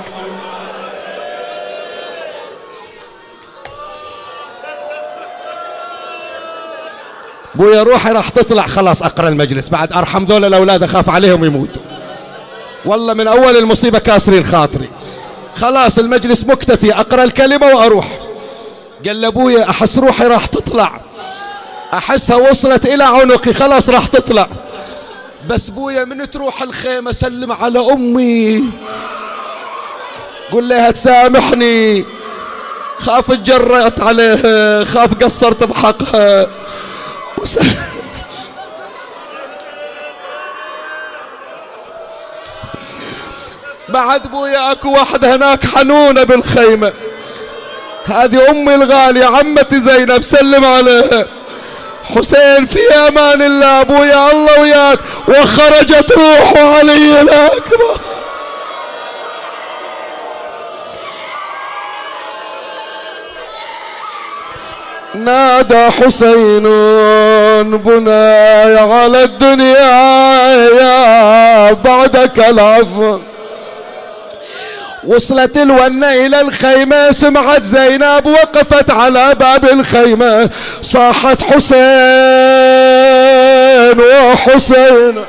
بويا روحي راح تطلع. خلاص أقرأ المجلس بعد أرحم ذول الأولاد أخاف عليهم يموتوا. والله من أول المصيبة كاسرين خاطري. خلاص المجلس مكتفي أقرأ الكلمة وأروح. قال لابويا أحس روحي راح تطلع. احسها وصلت إلى عنقي خلاص راح تطلع. بس بويا من تروح الخيمة سلم على أمي. قل لها تسامحني. خاف اتجرأت عليها خاف قصرت بحقها. (laughs) بعد بويا أكو واحدة هناك حنونة بالخيمة. هذه أمي الغالية عمتي زينب سلم عليها. حسين في أمان الله أبويا الله وياك. وخرجت روحه علي الأكبر. نادى حسين بناي على الدنيا يا بعدك العفو. وصلت الونة إلى الخيمة سمعت زينب وقفت على باب الخيمة. صاحت حسين وحسين.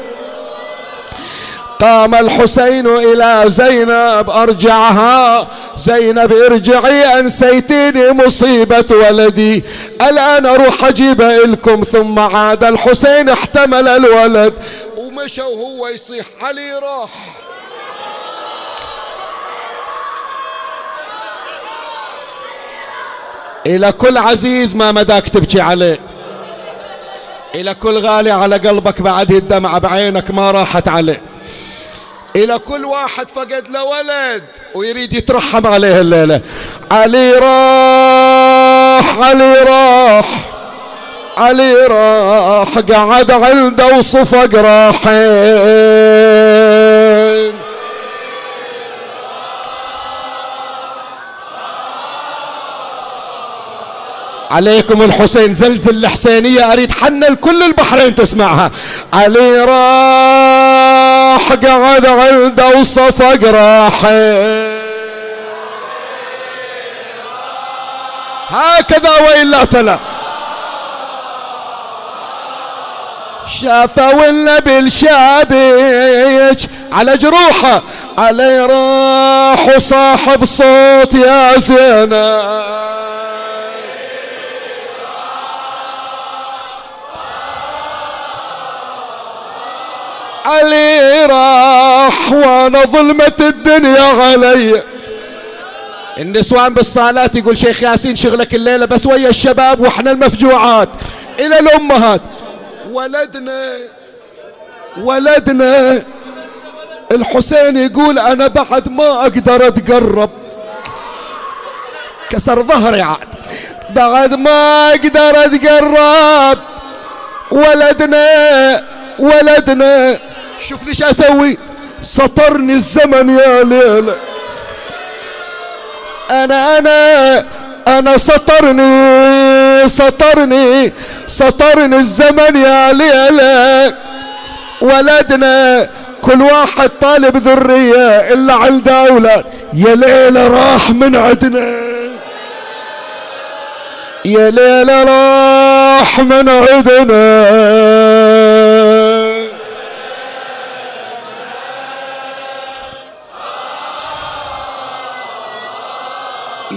قام الحسين إلى زينب أرجعها. زينب ارجعي أنسيتيني مصيبة ولدي. الآن أروح أجيب لكم ثم عاد الحسين احتمل الولد. ومشى وهو يصيح علي راح. إلى كل عزيز ما مداك تبكي عليه. إلى كل غالي على قلبك بعد الدمعة بعينك ما راحت عليه. إلى كل واحد فقد له ولد ويريد يترحم عليه الليلة. علي راح علي راح علي راح قعد عنده وصفق راحين عليكم الحسين زلزل الحسينية أريد حنل كل البحرين تسمعها. علي راح قعد عنده وصفق راحين هكذا وإلا فلا. شافوا النبي الشابيج على جروحه. علي راح وصاحب صوت يا زينب. علي راح وأنا ظلمة الدنيا علي. النسوان بالصالات يقول شيخ ياسين شغلك الليلة بس ويا الشباب وإحنا المفجوعات. إلى الأمهات. ولدنا ولدنا. الحسين يقول أنا بعد ما أقدر أتقرب. كسر ظهري عاد. بعد ما أقدر أتقرب. ولدنا ولدنا. شوف ليش أسوي؟ سطرني الزمن يا ليلة أنا أنا أنا سطرني سطرني سطرني الزمن يا ليلة ولدنا كل واحد طالب ذرية إلا عنده أولاد يا ليلة راح من عدنا. يا ليلة راح من عدنا.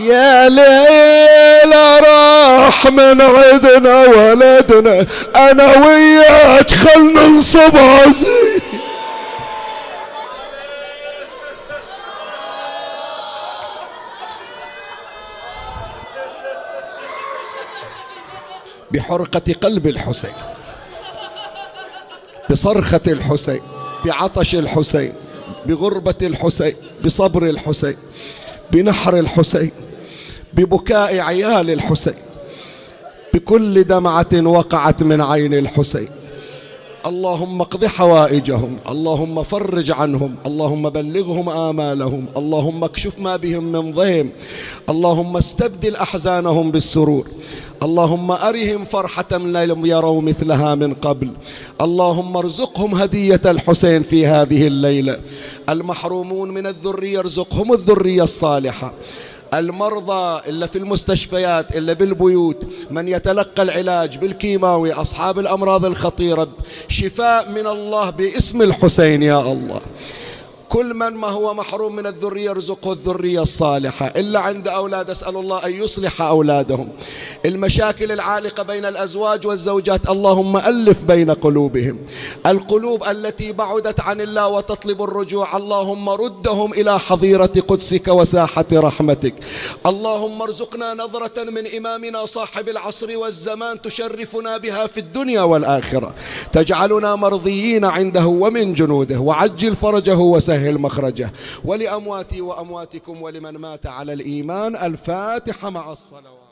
يا ليل راح من عدنا ولدنا. أنا وياك خل ننصب عزي بحرقة قلب الحسين بصرخة الحسين بعطش الحسين بغربة الحسين بصبر الحسين بنحر الحسين. ببكاء عيال الحسين. بكل دمعة وقعت من عين الحسين. اللهم اقض حوائجهم اللهم فرج عنهم اللهم بلغهم آمالهم اللهم اكشف ما بهم من ضيم اللهم استبدل أحزانهم بالسرور اللهم أرهم فرحة لم يروا مثلها من قبل اللهم ارزقهم هدية الحسين في هذه الليلة. المحرومون من الذرية ارزقهم الذرية الصالحة. المرضى إلا في المستشفيات إلا بالبيوت من يتلقى العلاج بالكيماوي أصحاب الأمراض الخطيرة شفاء من الله باسم الحسين يا الله. كل من ما هو محروم من الذرية يرزقه الذرية الصالحة. إلا عند أولاد أسأل الله أن يصلح أولادهم. المشاكل العالقة بين الأزواج والزوجات اللهم ألف بين قلوبهم. القلوب التي بعدت عن الله وتطلب الرجوع اللهم ردهم إلى حظيرة قدسك وساحة رحمتك. اللهم ارزقنا نظرة من إمامنا صاحب العصر والزمان تشرفنا بها في الدنيا والآخرة. تجعلنا مرضيين عنده ومن جنوده. وعجل فرجه وسهل سهل مخرجه ولأمواتي وأمواتكم ولمن مات على الإيمان الفاتحة مع الصلوات.